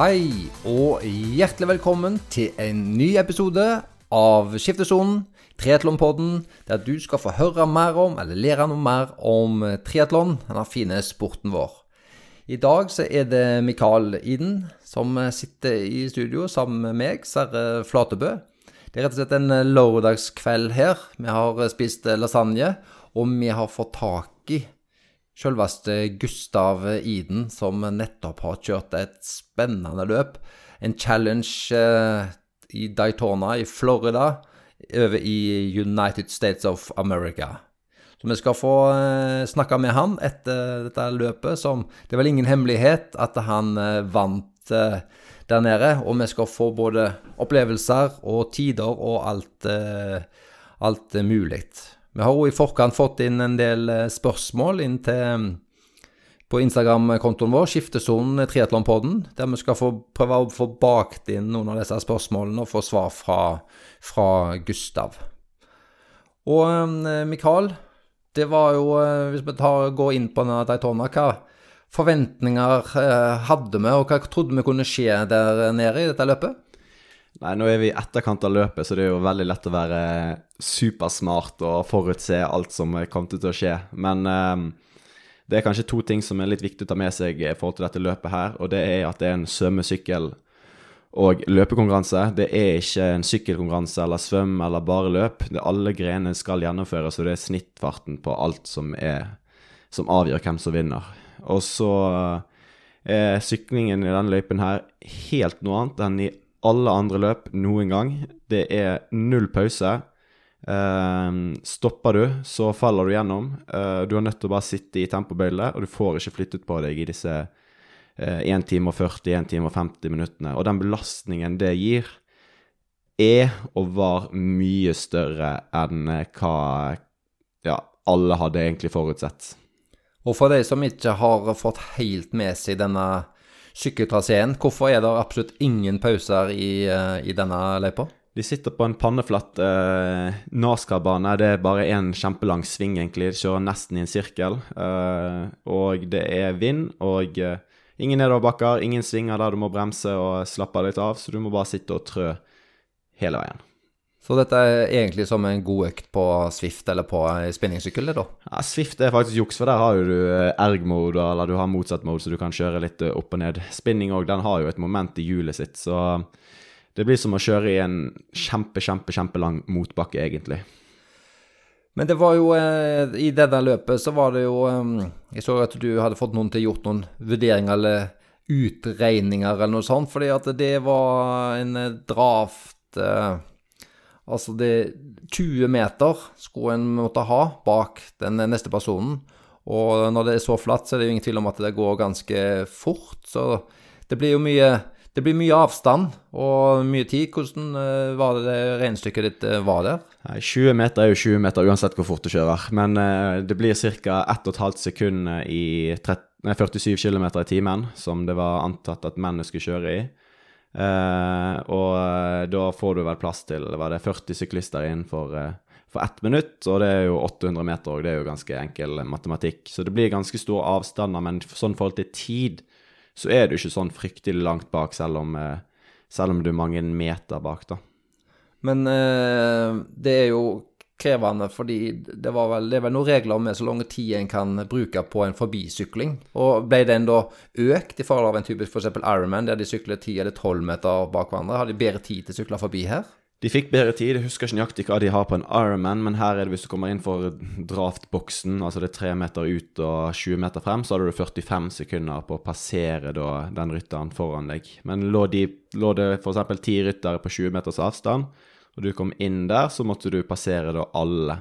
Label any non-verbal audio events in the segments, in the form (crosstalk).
Hei og hjertelig velkommen til en ny episode av Skiftesonen, triatlonpodden, der du skal få høre mer om, eller lære noe mer om triatlon, denne fine sporten vår. I dag så er det Mikael Iden som sitter i studio sammen med meg, Sverre Flatebø. Det er rett og slett en lørdagskveld her. Vi har spist lasagne, og vi har fått tak i Selveste Gustav Iden, som nettopp har kjørt et spennende løp. En challenge eh, i Daytona i Florida, over i United States of America. Så vi skal få eh, snakke med han etter dette løpet, som Det er vel ingen hemmelighet at han eh, vant eh, der nede. Og vi skal få både opplevelser og tider og alt, eh, alt mulig. Vi har òg i forkant fått inn en del eh, spørsmål inn til mm, på Instagram-kontoen vår, Skiftesonen Triatlonpodden, der vi skal få prøve å få bakt inn noen av disse spørsmålene og få svar fra, fra Gustav. Og eh, Mikael, det var jo eh, Hvis vi tar, går inn på denne Daytona, hva forventninger hadde vi, og hva trodde vi kunne skje der nede i dette løpet? Nei, nå er vi i etterkant av løpet, så det er jo veldig lett å være supersmart og forutse alt som kommer til å skje. Men um, det er kanskje to ting som er litt viktig å ta med seg i forhold til dette løpet her. Og det er at det er en svømmesykkel- og løpekonkurranse. Det er ikke en sykkelkonkurranse eller svøm eller bare løp. Det er alle grenene skal gjennomføres, og det er snittfarten på alt som, er, som avgjør hvem som vinner. Og så er syklingen i denne løypen her helt noe annet enn i alle andre løp noen gang. Det er null pause. Uh, stopper du, så faller du gjennom. Uh, du er nødt til å bare sitte i tempobøylet, og du får ikke flyttet på deg i disse uh, 1 time og 40, 1 time og 50 minuttene. Og den belastningen det gir, er og var mye større enn eh, hva ja, alle hadde egentlig forutsett. Og for de som ikke har fått helt med seg denne sykkeltraseen. Hvorfor er det absolutt ingen pauser i, eh, i denne løypa? De sitter på en panneflatt eh, NASCAR-bane. Det er bare én kjempelang sving, egentlig. De kjører nesten i en sirkel. Eh, og det er vind og eh, ingen nedoverbakker, ingen svinger der du må bremse og slappe litt av, så du må bare sitte og trø hele veien. Så dette er egentlig som en god økt på Swift eller på spinningsykkel, da? Ja, Swift er faktisk juks, for der har jo du eh, erg-mode, eller du har motsatt mode, så du kan kjøre litt eh, opp og ned. Spinning òg, den har jo et moment i hjulet sitt, så det blir som å kjøre i en kjempe, kjempe, kjempelang motbakke, egentlig. Men det var jo eh, I dette løpet så var det jo Jeg så at du hadde fått noen til gjort noen vurderinger eller utregninger eller noe sånt, fordi at det var en draft Altså det 20 meter skulle en måtte ha bak den neste personen. Og når det er så flatt, så er det jo ingen tvil om at det går ganske fort. Så det blir jo mye, blir mye avstand og mye tid. Hvordan eh, var det, det regnestykket ditt eh, var der? 20 meter er jo 20 meter uansett hvor fort du kjører. Men eh, det blir ca. 1 12 sekund i 30, nei, 47 km i timen, som det var antatt at mennene skulle kjøre i. Uh, og uh, da får du vel plass til var det 40 syklister inn for, uh, for ett minutt, og det er jo 800 meter òg. Det er jo ganske enkel matematikk. Så det blir ganske store avstander, men sånn forhold til tid så er du ikke sånn fryktelig langt bak, selv om, selv om du er mange meter bak, da. Men det er jo krevende, fordi det, vel, det er vel noen regler med så lang tid en kan bruke på en forbisykling. Og ble den da økt i forhold av en typisk f.eks. Ironman, der de sykler 10 eller 12 meter bak hverandre? Har de bedre tid til å sykle forbi her? De fikk bedre tid. Jeg husker ikke nøyaktig hva de har på en Ironman, men her er det hvis du kommer inn for draftboksen, altså det er tre meter ut og 20 meter frem, så har du 45 sekunder på å passere da, den rytteren foran deg. Men lå, de, lå det f.eks. ti ryttere på 20 meters avstand, og du kom inn der, så måtte du passere da alle.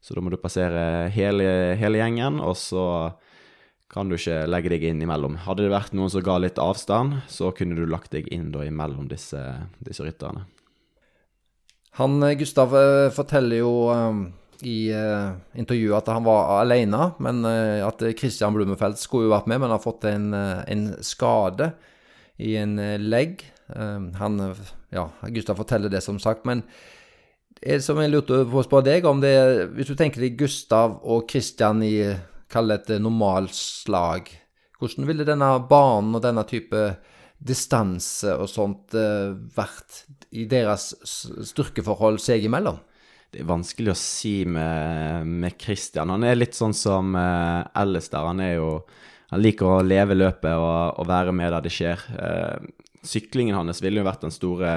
Så da må du passere hele, hele gjengen, og så kan du ikke legge deg inn imellom. Hadde det vært noen som ga litt avstand, så kunne du lagt deg inn da imellom disse, disse rytterne. Han eh, Gustav eh, forteller jo um, i intervjuet at han var alene, men at Christian Blumenfeldt skulle jo vært med, men har fått en, en skade i en legg. han ja, Gustav forteller det, som sagt. Men er det som jeg lurte på å spørre deg om det Hvis du tenker deg Gustav og Christian i kall et normalslag, hvordan ville denne banen og denne type distanse og sånt eh, vært i deres styrkeforhold seg imellom? Det er vanskelig å si med, med Christian. Han er litt sånn som uh, Alistair. Han er jo Han liker å leve løpet og, og være med der det skjer. Eh, syklingen hans ville jo vært den store,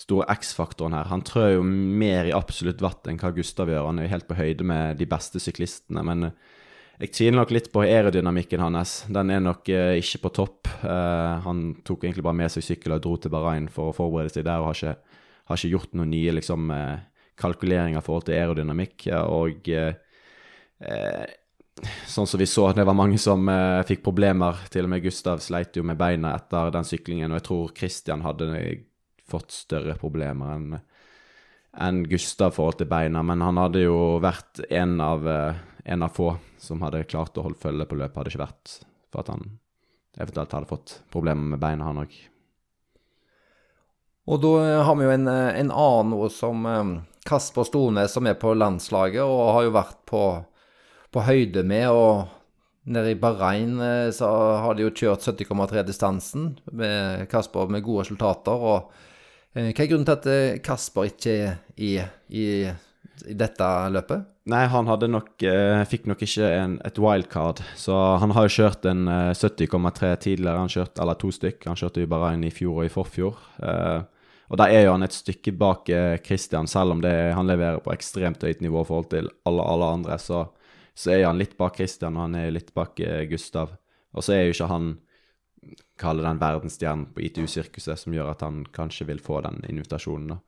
store X-faktoren her. Han trør jo mer i absolutt vatt enn hva Gustav gjør. Han er jo helt på høyde med de beste syklistene. Men eh, jeg tviler nok litt på aerodynamikken hans. Den er nok eh, ikke på topp. Eh, han tok egentlig bare med seg sykkel og dro til Bahrain for å forberede seg der, og har ikke, har ikke gjort noen nye liksom, eh, kalkuleringer i forhold til aerodynamikk. Og eh, sånn som vi så, det var mange som eh, fikk problemer. Til og med Gustav sleit jo med beina etter den syklingen, og jeg tror Christian hadde fått større problemer enn enn Gustav forhold til beina, men han hadde jo vært en av, eh, en av få som hadde klart å holde følge på løpet, hadde ikke vært for at han eventuelt hadde fått problemer med beina, han òg. Og da eh, har vi jo en, eh, en annen nå som Kasper Stornes, som er på landslaget og har jo vært på, på høyde med. og Nede i Bahrain eh, så har de jo kjørt 70,3-distansen med Kasper med gode resultater. og eh, Hva er grunnen til at eh, Kasper ikke er i, i, i dette løpet? Nei, han hadde nok, fikk nok ikke en, et wildcard, så han har jo kjørt en eh, 70,3 tidligere. Han kjørt, eller to stykk. Han kjørte i Bahrain i fjor og i forfjor. Og der er jo han et stykke bak Christian, selv om det, han leverer på ekstremt høyt nivå i forhold til alle, alle andre. Så, så er han litt bak Christian, og han er litt bak eh, Gustav. Og så er jo ikke han kalle den verdensstjernen på ITU-sirkuset som gjør at han kanskje vil få den invitasjonen. da.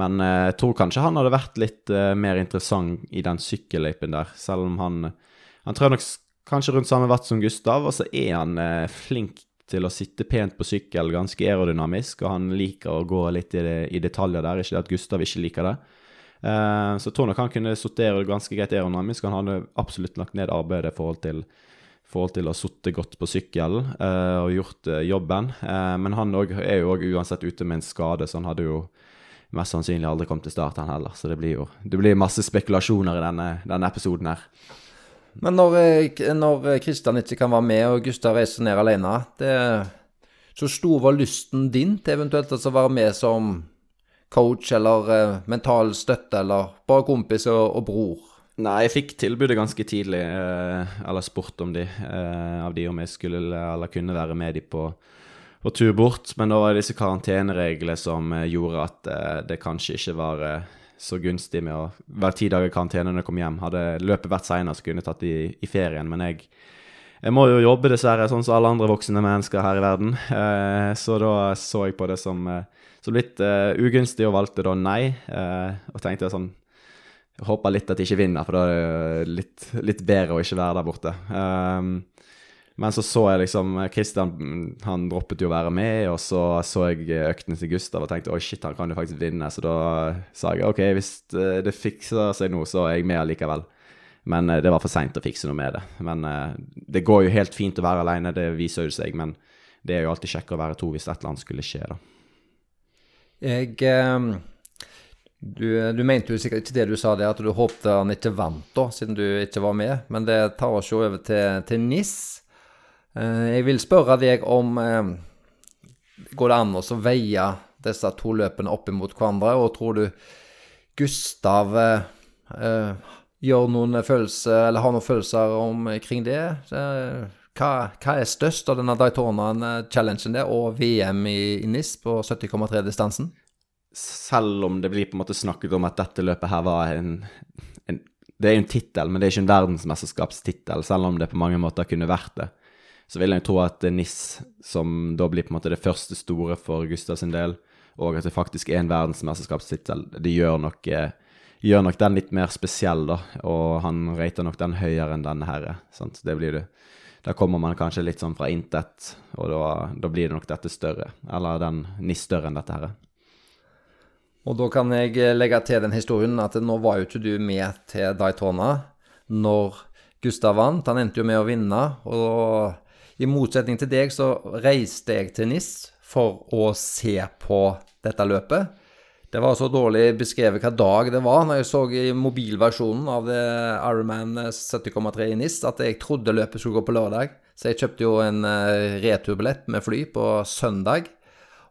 Men eh, jeg tror kanskje han hadde vært litt eh, mer interessant i den sykkelløypen der, selv om han Han trør nok kanskje rundt samme vatt som Gustav, og så er han flink til å sitte pent på sykkel, ganske aerodynamisk, og han liker å gå litt i, det, i detaljer der. Ikke det at Gustav ikke liker det. Eh, så jeg tror nok han kunne sortere ganske greit aerodynamisk. Han hadde absolutt lagt ned arbeidet i forhold til forhold til å ha sittet godt på sykkelen eh, og gjort eh, jobben. Men han er jo òg uansett ute med en skade, så han hadde jo mest sannsynlig aldri kommet til start, han heller. Så det blir jo det blir masse spekulasjoner i denne, denne episoden her. Men når, når Kristian ikke kan være med, og Gustav reiser ned alene, det, så stor var lysten din til eventuelt å være med som coach eller eh, mental støtte, eller bare kompis og, og bror? Nei, jeg fikk tilbudet ganske tidlig, eh, eller spurt om de, eh, av de om jeg skulle eller kunne være med de på, på tur bort. Men da var det disse karantenereglene som eh, gjorde at eh, det kanskje ikke var eh, så gunstig med å være ti dager i karantene når jeg kom hjem. Hadde løpet vært seinere, så kunne jeg tatt de i ferien. Men jeg, jeg må jo jobbe, dessverre, sånn som alle andre voksne mennesker her i verden. Så da så jeg på det som, som litt uh, ugunstig, og valgte da nei. Uh, og tenkte sånn jeg litt at de ikke vinner, for da er det litt, litt bedre å ikke være der borte. Ehm, men så så jeg liksom Christian han droppet jo å være med, og så så jeg øktene til Gustav og tenkte oi shit, han kan jo faktisk vinne. Så da sa jeg ok, hvis eh, det fikser seg nå, så er jeg med allikevel. Men det var for seint å fikse noe med det. Men det går jo helt fint å være alene, det viser jo seg. Men det er jo alltid kjekkere å være to hvis et eller annet skulle skje, da. Jeg eh, du, du mente jo sikkert ikke det du sa det at du håpte han ikke vant, da, siden du ikke var med. Men det tar oss jo over til, til NIS. Eh, jeg vil spørre deg om eh, Går det an å veie disse to løpene opp mot hverandre? Og tror du Gustav eh, eh, gjør noen følelser, eller har noen følelser omkring det? Eh, hva, hva er størst av denne Daytona-challengen der og VM i, i NIS på 70,3-distansen? selv om det blir på en måte snakket om at dette løpet her var en, en Det er jo en tittel, men det er ikke en verdensmesterskapstittel, selv om det på mange måter kunne vært det. Så vil jeg tro at NIS, som da blir på en måte det første store for Gustav sin del, og at det faktisk er en verdensmesterskapstittel, det gjør nok, eh, gjør nok den litt mer spesiell, da. Og han rater nok den høyere enn denne her. Sant? Det blir det. Da kommer man kanskje litt sånn fra intet, og da, da blir det nok dette større. Eller den NIS større enn dette her. Og da kan jeg eh, legge til den historien at nå var jo ikke du med til Daytona når Gustav vant. Han endte jo med å vinne, og i motsetning til deg så reiste jeg til NIS for å se på dette løpet. Det var så dårlig beskrevet hva dag det var når jeg så i mobilversjonen av Ironman 70,3 i NIS at jeg trodde løpet skulle gå på lørdag. Så jeg kjøpte jo en uh, returbillett med fly på søndag.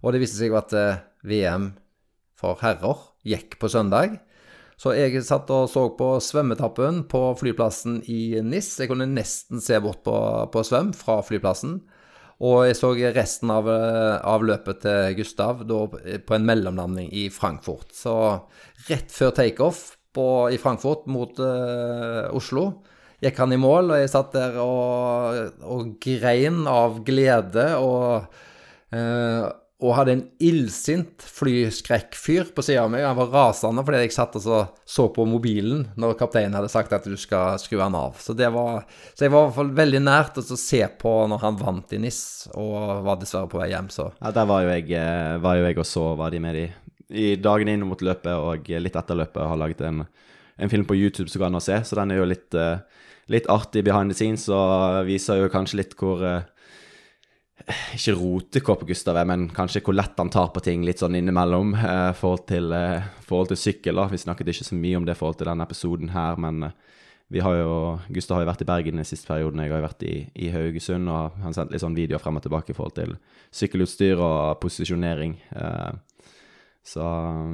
Og det viste seg at uh, VM for herrer gikk på søndag. Så jeg satt og så på svømmetappen på flyplassen i NIS. Jeg kunne nesten se bort på, på svøm fra flyplassen. Og jeg så resten av, av løpet til Gustav da, på en mellomlanding i Frankfurt. Så rett før takeoff i Frankfurt mot uh, Oslo gikk han i mål, og jeg satt der og, og grein av glede og uh, og hadde en illsint flyskrekkfyr på sida av meg. Han var rasende fordi jeg satt og så, på mobilen når kapteinen hadde sagt at du skal skru han av. Så, var, så jeg var i hvert fall veldig nært å se på når han vant i NIS, og var dessverre på vei hjem, så Ja, der var jo jeg, eh, var jo jeg og så var de med i, i dagene inn mot løpet og litt etter løpet. Har laget en, en film på YouTube som går an å se, så den er jo litt, eh, litt artig behind the scenes og viser jo kanskje litt hvor eh, ikke rotekopp, Gustav men kanskje hvor lett han tar på ting litt sånn innimellom. Eh, forhold, til, eh, forhold til sykkel. da. Vi snakket ikke så mye om det forhold til denne episoden her, men eh, vi har jo, Gustav har jo vært i Bergen den siste perioden. Jeg har jo vært i, i Haugesund, og han sendte litt sånn videoer frem og tilbake i forhold til sykkelutstyr og posisjonering. Eh, så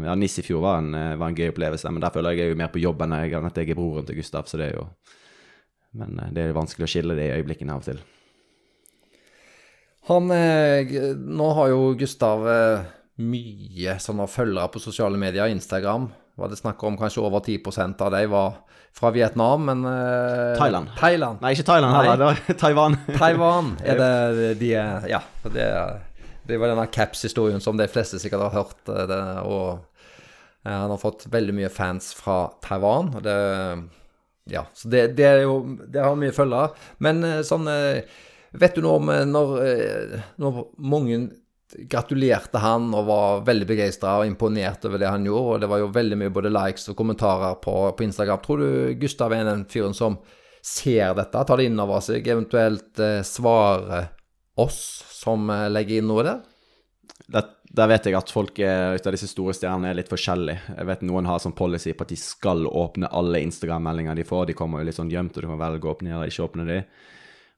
ja, Niss i fjor var en, eh, var en, gøy opplevelse, men der føler jeg jo mer på jobb enn jeg, at jeg er broren til Gustav, så det er jo Men eh, det er vanskelig å skille det i øyeblikkene av og til. Han eh, Nå har jo Gustav eh, mye sånne følgere på sosiale medier, Instagram. Var det snakk om kanskje over 10% av de var fra Vietnam, men eh, Thailand. Thailand. Nei, ikke Thailand heller. Det var (laughs) Taiwan. Taiwan er (laughs) det de Ja. Det, det var denne caps-historien som de fleste sikkert har hørt. Det, og han har fått veldig mye fans fra Taiwan. og det ja, så det, det er jo Det har mye følgere. Men sånn Vet du noe om eh, når, eh, når mange gratulerte han og var veldig begeistra og imponert over det han gjorde, og det var jo veldig mye både likes og kommentarer på, på Instagram. Tror du Gustav er den fyren som ser dette, tar det inn over seg, eventuelt eh, svarer oss som eh, legger inn noe der? Det, der vet jeg at folk ut av disse store stjernene er litt forskjellige. Jeg vet Noen har sånn policy på at de skal åpne alle Instagram-meldinger de får. De kommer jo litt sånn gjemt, og du kan velge å åpne eller ikke åpne de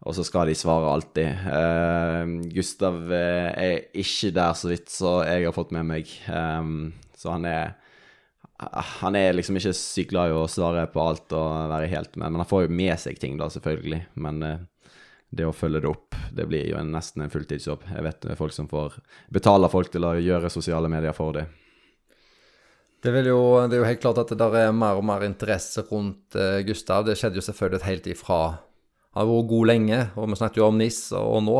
og så skal de svare alltid. Uh, Gustav uh, er ikke der, så vidt så jeg har fått med meg. Um, så han er Han er liksom ikke sykt glad i å svare på alt og være helt med, men han får jo med seg ting, da, selvfølgelig. Men uh, det å følge det opp, det blir jo en, nesten en fulltidsjobb. Jeg vet det er folk som får betaler folk til å gjøre sosiale medier for dem. Det, jo, det, er jo helt klart at det der er mer og mer interesse rundt Gustav. Det skjedde jo selvfølgelig helt ifra har vært god lenge, og vi snakket jo om NIS og nå.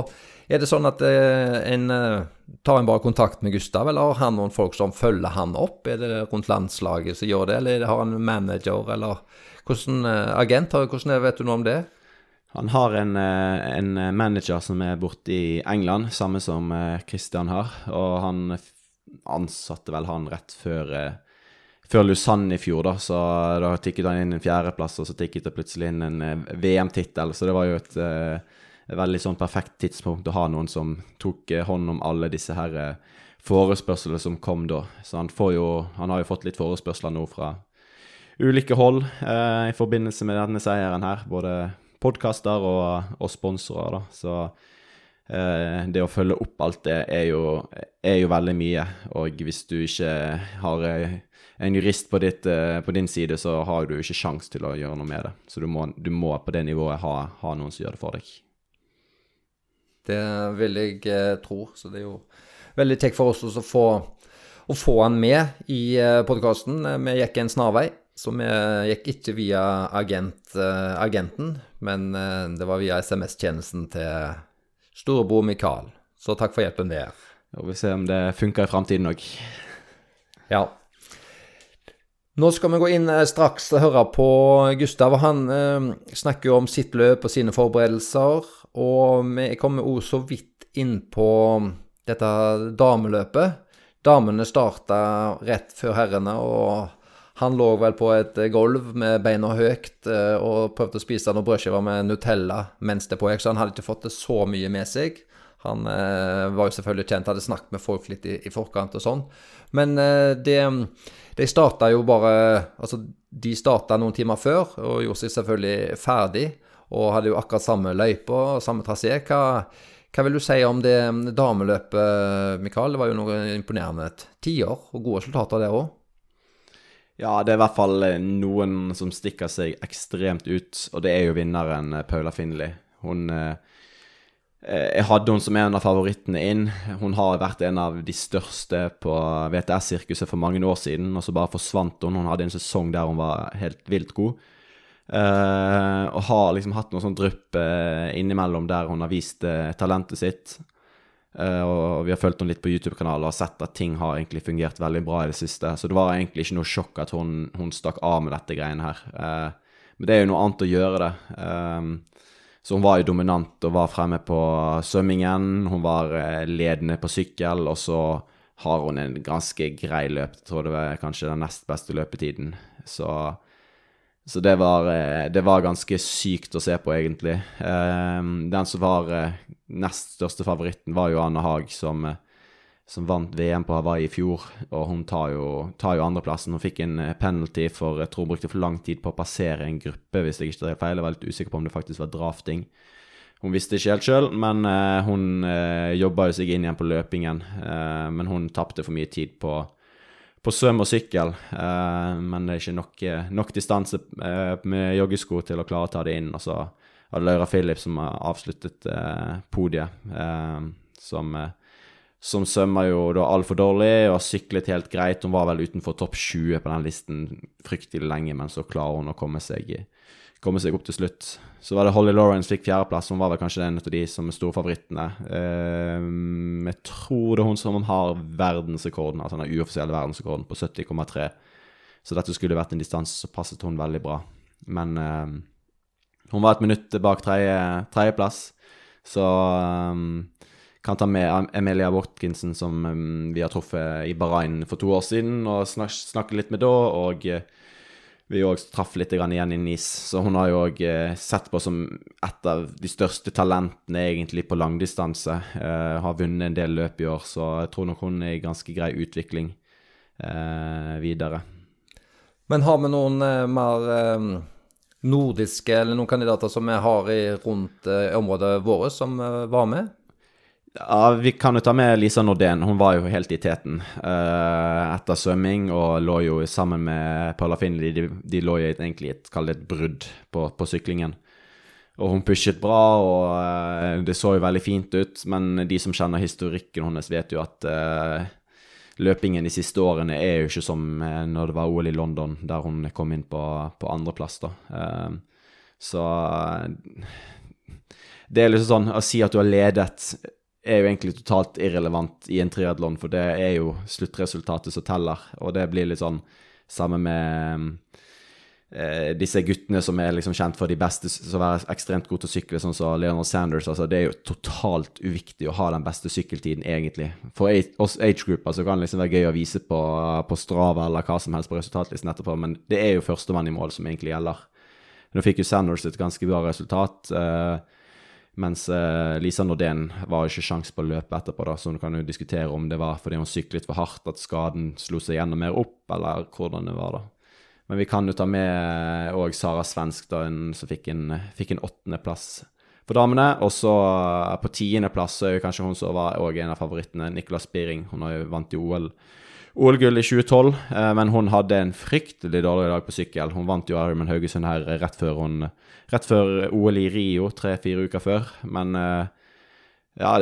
Er det sånn at eh, en eh, tar en bare kontakt med Gustav, eller har han noen folk som følger han opp? Er det rundt landslaget som gjør det, eller har han manager, eller hvordan eh, agent? Hvordan vet du noe om det? Han har en, en manager som er borte i England, samme som Christian har. Og han ansatte vel han rett før før Lausanne i fjor, da, så da tikket han inn en fjerdeplass, og så tikket det plutselig inn en eh, VM-tittel. Så det var jo et, eh, veldig sånn perfekt tidspunkt å ha noen som tok eh, hånd om alle disse her forespørslene som kom da. Så han, får jo, han har jo fått litt forespørsler nå fra ulike hold eh, i forbindelse med denne seieren her. Både podkaster og, og, sponsorer, da. Så eh, det å følge opp alt det er jo, er jo veldig mye. Og hvis du ikke har en jurist på, ditt, eh, på, din side, så har du ikke sjans til å gjøre noe med det. Så du må, du må på det nivået ha, ha, noen som gjør det for deg. Det vil jeg eh, tro. Så det er jo veldig kjekt for oss å få, å få han med i eh, podkasten. Vi gikk en snarvei, så vi gikk ikke via agent, eh, agenten, men eh, det var via SMS-tjenesten til storebror Mikael. Så takk for hjelpen der. Og vi se om det funker i framtiden òg. Ja. Nå skal vi gå inn eh, straks og høre på Gustav. Han eh, snakker jo om sitt løp og sine forberedelser. Og vi kommer også så vidt inn på dette dameløpet. Damene starta rett før herrene, og han lå vel på et gulv med beina høyt eh, og prøvde å spise noen brødskiver med Nutella mens det pågikk, så han hadde ikke fått det så mye med seg. Han eh, var jo selvfølgelig kjent, hadde snakket med folk litt i, i forkant og sånn. Men eh, det, de starta jo bare Altså, de starta noen timer før og gjorde seg selvfølgelig ferdig. Og hadde jo akkurat samme løype og samme trasé. Hva, hva vil du si om det dameløpet, Mikael? Det var jo noe imponerende. Tiår og gode resultater der òg. Ja, det er i hvert fall noen som stikker seg ekstremt ut, og det er jo vinneren Paula Finley. Hun eh, Eh, jeg hadde hun som en av favorittene inn. Hun har vært en av de største på VTS-sirkuset for mange år siden, og så bare forsvant hun. Hun hadde en sesong der hun var helt vilt god. Uh, og har liksom hatt noe sånn drypp uh, innimellom der hun har vist uh, talentet sitt. og vi har fulgt henne litt på YouTube-kanalen og sett at ting har egentlig fungert veldig bra i det siste. Så det var egentlig ikke noe sjokk at hun, hun stakk av med dette greiene her. men det er jo noe annet å gjøre det. Uh, så hun var jo dominant og var fremme på svømmingen. Hun var eh, ledende på sykkel, og så har hun en ganske grei løp. Jeg tror det var kanskje den nest beste løpetiden. Så, så det, var, eh, det, var, ganske sykt å se på, egentlig. Eh, den som var nest største favoritten, var jo Anne Haag, som som vant VM på Hawaii i fjor, og hun tar jo, tar jo andreplassen. Hun fikk en eh, penalty for jeg tror hun brukte for lang tid på å passere en gruppe, hvis jeg ikke tar feil. Jeg var litt usikker på om det faktisk var drafting. Hun visste ikke helt sjøl, men uh, hun uh, jobba jo seg inn igjen på løpingen. Uh, men hun tapte for mye tid på, på svøm og sykkel. Uh, men det er ikke nok, nok distanse med joggesko til å klare å ta det inn. Og så var det Laura Phillips som avsluttet podiet, som som svømmer jo da altfor dårlig og har syklet helt greit. Hun var vel utenfor topp 20 på den listen fryktelig lenge, men så klarer hun å komme seg, komme seg opp til slutt. Så var det Holly Lawrence fikk fjerdeplass. Hun var vel kanskje en av de som er storfavorittene. Um, jeg tror det er hun som har verdensrekorden, altså den uoffisielle verdensrekorden på 70,3. Så dette skulle vært en distanse, så passet hun veldig bra. Men um, hun var et minutt bak tredjeplass, så um, kan ta med Emilia Watkinson, som vi har truffet i Bahrain for to år siden, og snak snakke litt med da. Og uh, vi òg traff litt igjen i NIS, så hun har jo òg uh, sett på som et av de største talentene egentlig på langdistanse. Uh, har vunnet en del løp i år, så jeg tror nok hun er i ganske grei utvikling videre. Men har vi noen mer nordiske eller noen kandidater som vi har i, rundt området vårt, som var med? Ja, Vi kan jo ta med Lisa Nordén. Hun var jo helt i teten uh, etter svømming og lå jo sammen med Paula Finley. De, de lå jo egentlig i et, et brudd på, på, syklingen. Og hun pushet bra, og uh, det så jo veldig fint ut. Men de som kjenner historikken hennes, vet jo at uh, løpingen de siste årene er jo ikke som når det var OL i London, der hun kom inn på, på andreplass, da. så det er liksom sånn å si at du har ledet er jo egentlig totalt irrelevant i en triatlon, for det er jo sluttresultatet som teller. Og det blir litt sånn samme med eh, disse guttene som er liksom kjent for de beste, som er ekstremt gode til å sykle, sånn som Leonard Sanders. altså Det er jo totalt uviktig å ha den beste sykkeltiden, egentlig. For oss age-grupper så kan det liksom være gøy å vise på, på Strava eller hva som helst på resultatlisten etterpå, men det er jo førstemann i mål som egentlig gjelder. Nå fikk jo Sanders et ganske bra resultat. Eh, mens uh, Lisa Nordén var ikke sjans på å løpe etterpå, da, så hun kan jo diskutere om det var fordi hun syklet for hardt at skaden slo seg enda mer opp, eller hvordan det var, da. Men vi kan jo ta med òg Sara Svensk, da, en, som fikk en, fikk en åttendeplass for damene. Og så uh, på tiendeplass er jo kanskje hun som var en av favorittene, Nicolas Spiring. Hun har jo vant i OL. OL-gull i 2012, eh, men hun hadde en fryktelig dårlig dag på sykkel. Hun vant jo Ironman Haugesund her rett før hun rett før OL i Rio, tre-fire uker før. Men ja,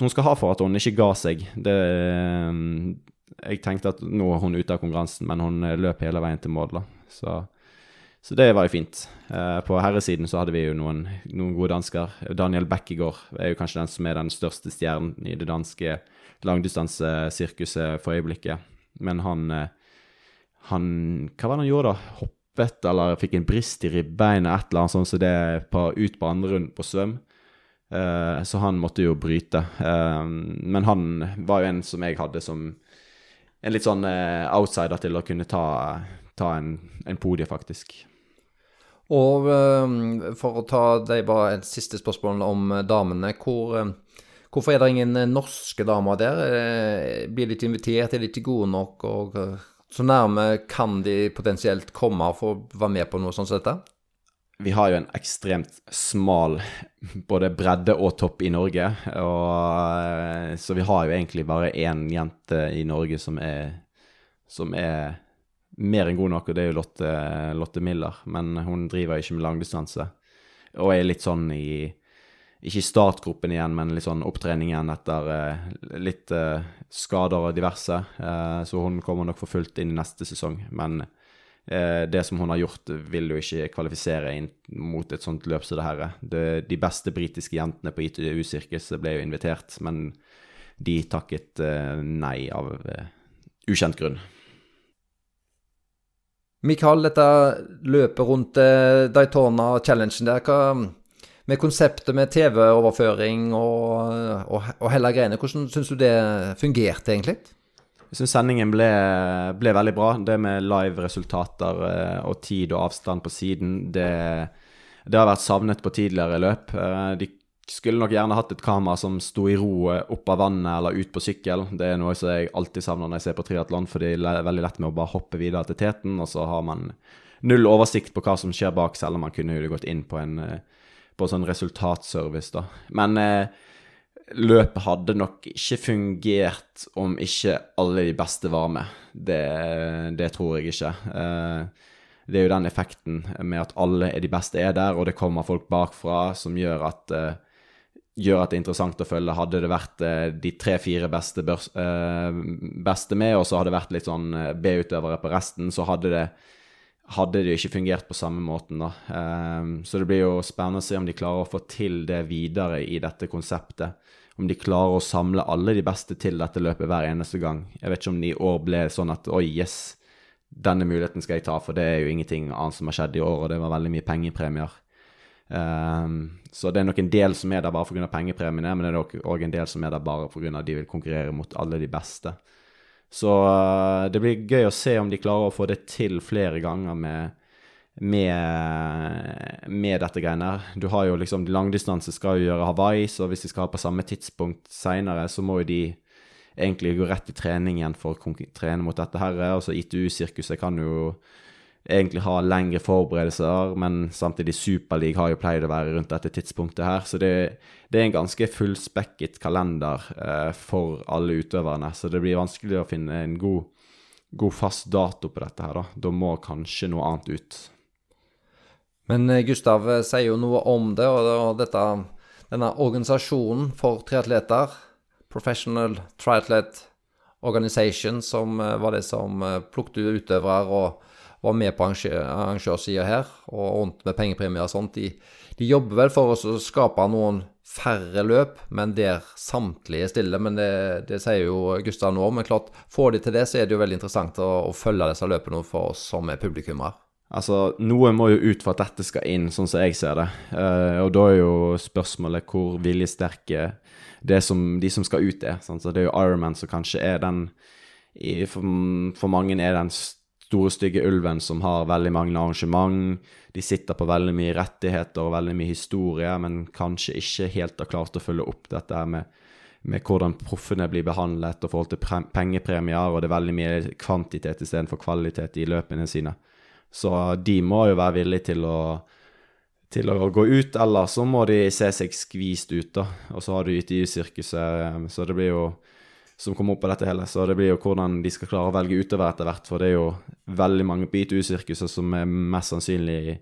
hun skal ha for at hun ikke ga seg. Det, jeg tenkte at nå er hun ute av konkurransen, men hun eh, løp hele veien til mål. Så, så, det var jo fint. På herresiden så hadde vi jo noen, noen gode dansker. Daniel Bekkegård er jo kanskje den som er den største stjernen i det danske langdistansesirkuset for øyeblikket. Men han, han Hva var det han gjorde, da? Hoppet eller fikk en brist i ribbeinet, et eller annet sånt, så det på, ut på andre rundt på svøm. Uh, så han måtte jo bryte. Uh, men han var jo en som jeg hadde som en litt sånn uh, outsider til å kunne ta, ta en, en podie, faktisk. Og for å ta deg bare et siste spørsmål om damene. Hvor, Hvorfor er det ingen eh, norske damer der? Eh, Blir de ikke invitert? Er de ikke gode nok? Og eh, så nærme kan de potensielt komme for å være med på noe sånt som dette? Vi har jo en ekstremt smal både bredde og topp i Norge. Og, så vi har jo egentlig bare én jente i Norge som er, som er mer enn god nok, og det er jo Lotte, Lotte Miller. Men hun driver ikke med langdistanse. Og er litt sånn i ikke i startgruppen igjen, men litt sånn opptrening igjen etter eh, litt eh, skader og diverse. Eh, så hun kommer nok for fullt inn i neste sesong. Men det som hun har gjort, vil jo ikke kvalifisere inn mot et sånt løp som det her. Det, de beste britiske jentene på ITU-sirkuset ble jo invitert, men de takket nei av ukjent grunn. Mikael, dette løpet rundt Daytona-challengen der, hva med konseptet med TV-overføring og, og, og, hele greiene. Hvordan syns du det fungerte, egentlig? Jeg syns sendingen ble, ble, veldig bra. Det med live-resultater eh, og tid og avstand på siden, det, det, har vært savnet på tidligere løp. Eh, de skulle nok gjerne hatt et kamera som sto i ro eh, opp av vannet eller ut på sykkel. Det er noe som jeg alltid savner når jeg ser på triatlon, for det er veldig lett med å bare hoppe videre til teten, og så har man null oversikt på hva som skjer bak, selv om man kunne jo gått inn på en på sånn resultatservice, da. Men eh, løpet hadde nok ikke fungert om ikke alle de beste var med. Det, det tror jeg ikke. Eh, det er jo den effekten med at alle er de beste er der, og det kommer folk bakfra som gjør at eh, gjør at det er interessant å følge. Hadde det vært eh, de tre-fire beste, beste, med, og så hadde det vært litt sånn B-utøvere på resten, så hadde det hadde det ikke fungert på samme måten. da. Um, så det blir jo spennende å se om de klarer å få til det videre i dette konseptet. Om de klarer å samle alle de beste til dette løpet hver eneste gang. Jeg vet ikke om det i år ble sånn at oi, yes, denne muligheten skal jeg ta, for det er jo ingenting annet som har skjedd i år, og det var veldig mye pengepremier. Um, så det er nok en del som er der bare pga. pengepremiene, men det er òg en del som er der bare pga. at de vil konkurrere mot alle de beste. Så uh, det blir gøy å se om de klarer å få det til flere ganger med, med, med dette greiene her. Du har jo liksom Langdistanse skal jo gjøre Hawaii, så hvis de skal ha på samme tidspunkt seinere, så må jo de egentlig gå rett i trening igjen for å trene mot dette her. Altså ITU-sirkuset kan jo egentlig ha lengre forberedelser, men samtidig Superliga har jo pleid å være rundt dette tidspunktet her. Så det, det er en ganske fullspekket kalender eh, for alle utøverne. Så det blir vanskelig å finne en god, god, fast dato på dette her, da. Da må kanskje noe annet ut. Men eh, Gustav eh, sier jo noe om det, og, dette, denne organisasjonen for triatleter, Professional Triathlete Organization, som eh, var det som plukket utøvere og var med på arrangørsida her, og ordnet med pengepremier og sånt, de, de, jobber vel for å skape noen færre løp, men der samtlige stiller. Men det, det sier jo Gustav nå. Men klart, får de til det, så er det jo veldig interessant å, å følge disse løpene for oss som er publikummere. Altså, Noe må jo ut for at dette skal inn, sånn som jeg ser det. Uh, og da er jo spørsmålet hvor viljesterke det som, de som skal ut, er. Sånn, så det er jo Ironman som kanskje er den i, for, for, mange er den store, stygge ulven som har veldig mange arrangement. De sitter på veldig mye rettigheter og veldig mye historie, men kanskje ikke helt har klart å følge opp dette med, med hvordan proffene blir behandlet og forhold til pengepremier, og det er veldig mye kvantitet istedenfor kvalitet i løpene sine. Så de må jo være villige til å til å gå ut, eller så må de se seg skvist ut, da. Og så har du ITU-sirkuset, så det blir jo som kommer opp av dette hele. Så det blir jo hvordan de skal klare å velge utover etter hvert. For det er jo veldig mange på ITU-sirkuset som er mest sannsynlig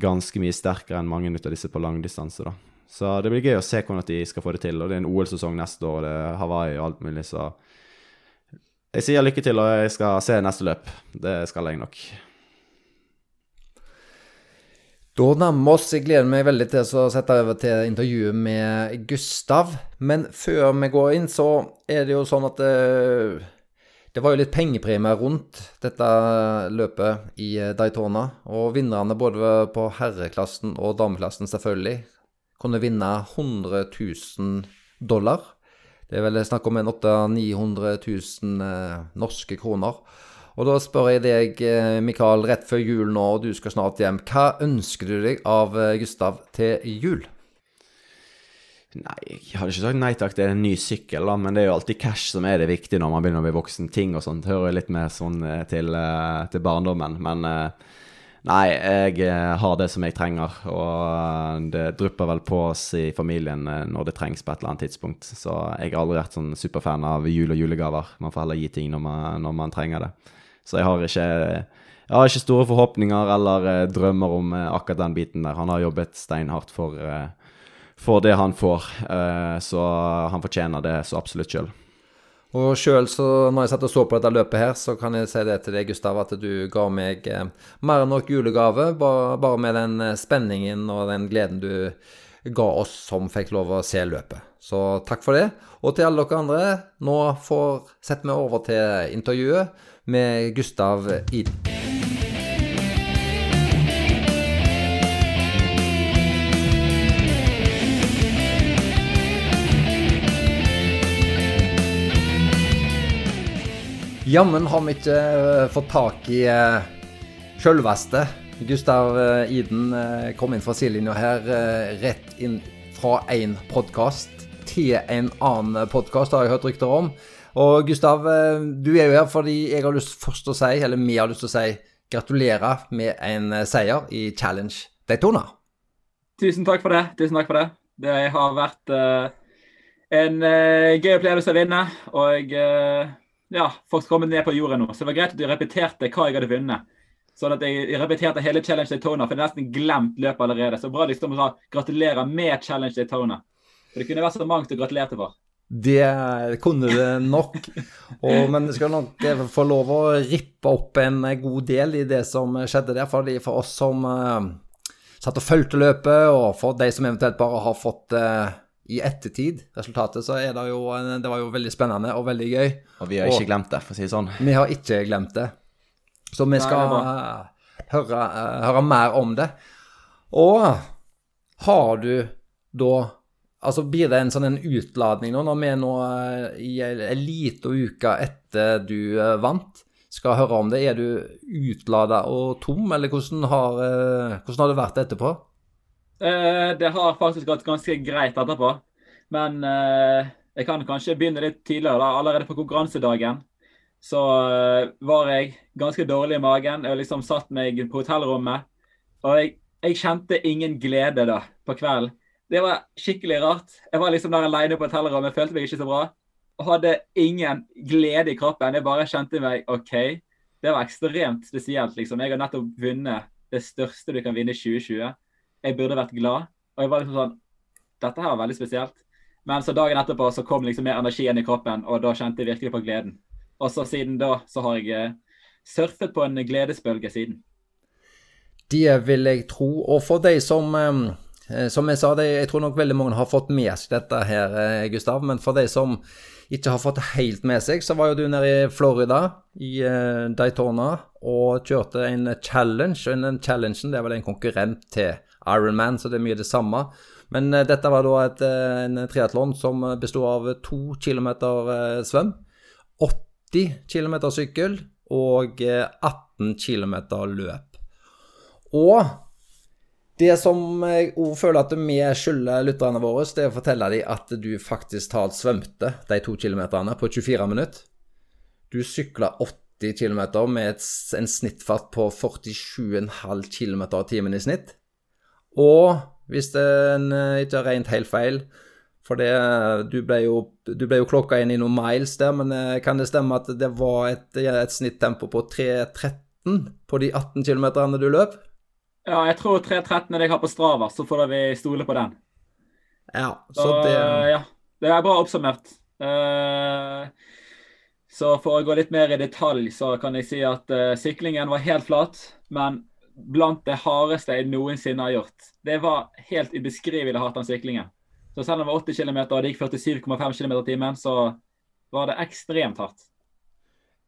ganske mye sterkere enn mange av disse på langdistanse, da. Så det blir gøy å se hvordan de skal få det til. Og det er en OL-sesong neste år, det er Hawaii og alt mulig, så jeg sier lykke til, og jeg skal se neste løp. Det skal jeg nok. Da nærmer vi oss. Jeg gleder meg veldig til å sette over til intervjuet med Gustav. Men før vi går inn, så er det jo sånn at det, eh, det var jo litt pengepremier rundt dette løpet i eh, Daytona. Og vinnerne både på herreklassen og dameklassen selvfølgelig kunne vinne 100 000 dollar. Det er vel snakk om en 800 000-900 000 norske kroner. Og da spør jeg deg, eh, Mikael, rett før jul nå, og du skal snart hjem. Hva ønsker du deg av eh, Gustav til jul? Nei, jeg hadde ikke sagt nei takk til en ny sykkel, da, men det er jo alltid cash som er det viktige når man begynner å bli voksen. Ting og sånt hører litt mer sånn eh, til, til barndommen. Men nei, jeg har det som jeg trenger, og det drypper vel på oss i familien når det trengs på et eller annet tidspunkt. Så jeg har aldri vært sånn superfan av jul og julegaver. Man får heller gi ting når man, når man trenger det. Så jeg har ikke jeg har ikke store forhåpninger eller drømmer om akkurat den biten der. Han har jobbet steinhardt for for det han får. Eh, så han fortjener det så absolutt sjøl. Og sjøl, når jeg satt og så på dette løpet her, så kan jeg si det til deg, Gustav, at du ga meg eh, mer enn nok julegave. Bare, bare med den eh, spenningen og den gleden du ga oss som fikk lov å se løpet. Så takk for det. Og til alle dere andre, nå får setter vi over til intervjuet med Gustav Iden. Jammen har vi ikke uh, fått tak i uh, sjølveste. Gustav uh, Iden kom inn fra sidelinja her, rett inn fra én podkast til en annen podkast, har jeg hørt rykter om. Og Gustav, du er jo her fordi jeg har lyst først å si, eller vi har lyst til å si, gratulerer med en seier i Challenge Daytona. Tusen takk for det. Tusen takk for det. Det har vært en gøy opplevelse å vinne. og ja, folk kommet ned på jorda nå. Så det var greit at du repeterte hva jeg hadde vunnet. Sånn at jeg repeterte hele Challenge Daytona, for jeg har nesten glemt løpet allerede. Så bra liksom å gratulere med Challenge Daytona. For det kunne vært så mangt å gratulere for. Det kunne det nok. Og, men du skal nok eh, få lov å rippe opp en god del i det som skjedde der. Fordi for oss som uh, satt og fulgte løpet, og for de som eventuelt bare har fått uh, i ettertid, resultatet, så er det jo Det var jo veldig spennende og veldig gøy. Og vi har ikke og, glemt det, for å si det sånn. Vi har ikke glemt det. Så vi skal Nei, høre, høre, mer om det. Og har du da Altså blir det en sånn en utladning nå, når vi nå eh, i en liten uke etter du eh, vant, skal høre om det? Er du utlada og tom, eller hvordan har, eh, hvordan har det vært etterpå? Det har faktisk gått ganske greit etterpå. Men jeg kan kanskje begynne litt tidligere. da. Allerede på konkurransedagen så var jeg ganske dårlig i magen. Jeg liksom satt meg på hotellrommet. Og jeg, jeg, kjente ingen glede da på kvelden. Det var skikkelig rart. Jeg var liksom der aleine på hotellrommet, følte meg ikke så bra. Og hadde ingen glede i kroppen. Jeg bare kjente meg OK. Det var ekstremt spesielt, liksom. Jeg har nettopp vunnet det største du kan vinne i 2020 jeg burde vært glad. Og jeg var liksom sånn Dette her var veldig spesielt. Men så dagen etterpå så kom liksom mer inn i kroppen, og da kjente jeg virkelig på gleden. Og så siden da så har jeg eh, surfet på en gledesbølge siden. Det vil jeg tro. Og for deg som eh, som jeg sa, jeg tror nok veldig mange har fått med seg dette her, eh, Gustav. Men for de som ikke har fått det helt med seg, så var jo du nede i Florida, i Daytona, og kjørte en challenge. Og den challengen det er vel en konkurrent til Ironman, så det er mye det samme. Men dette var da et, en triatlon som besto av to uh, svøm, 80 km sykkel og 18 km løp. Og det som jeg òg føler at vi skylder lytterne våre, det er å fortelle dem at du faktisk talt svømte de to kilometerne på 24 minutter. Du sykla 80 km med et, en snittfart på 47,5 km i timen i snitt. Og hvis en eh, ikke har regnet helt feil For det, du ble jo, du ble jo klokka inn i noen miles der, men eh, kan det stemme at det var et, et snittempo på 3.13 på de 18 km du løp? Ja, jeg tror 3.13 er det jeg har på Strava, så får vi stole på den. Ja, så, så det Ja, det er bra oppsummert. Uh, så for å gå litt mer i detalj, så kan jeg si at uh, syklingen var helt flat. Men blant det hardeste jeg noensinne har gjort. Det var helt ubeskrivelig hardt, den syklingen. Så selv om det var 80 km og det gikk 47,5 km i timen, så var det ekstremt hardt.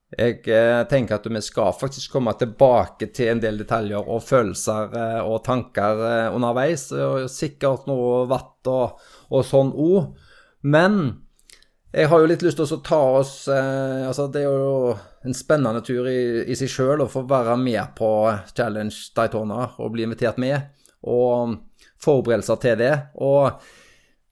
Jeg eh, tenker at vi skal faktisk komme tilbake til en del detaljer og følelser eh, og tanker eh, underveis. Og sikkert noe vatt og, og sånn òg. Men jeg har jo litt lyst til å ta oss altså Det er jo en spennende tur i, i seg sjøl å få være med på Challenge Daytona og bli invitert med. Og forberedelser til det. Og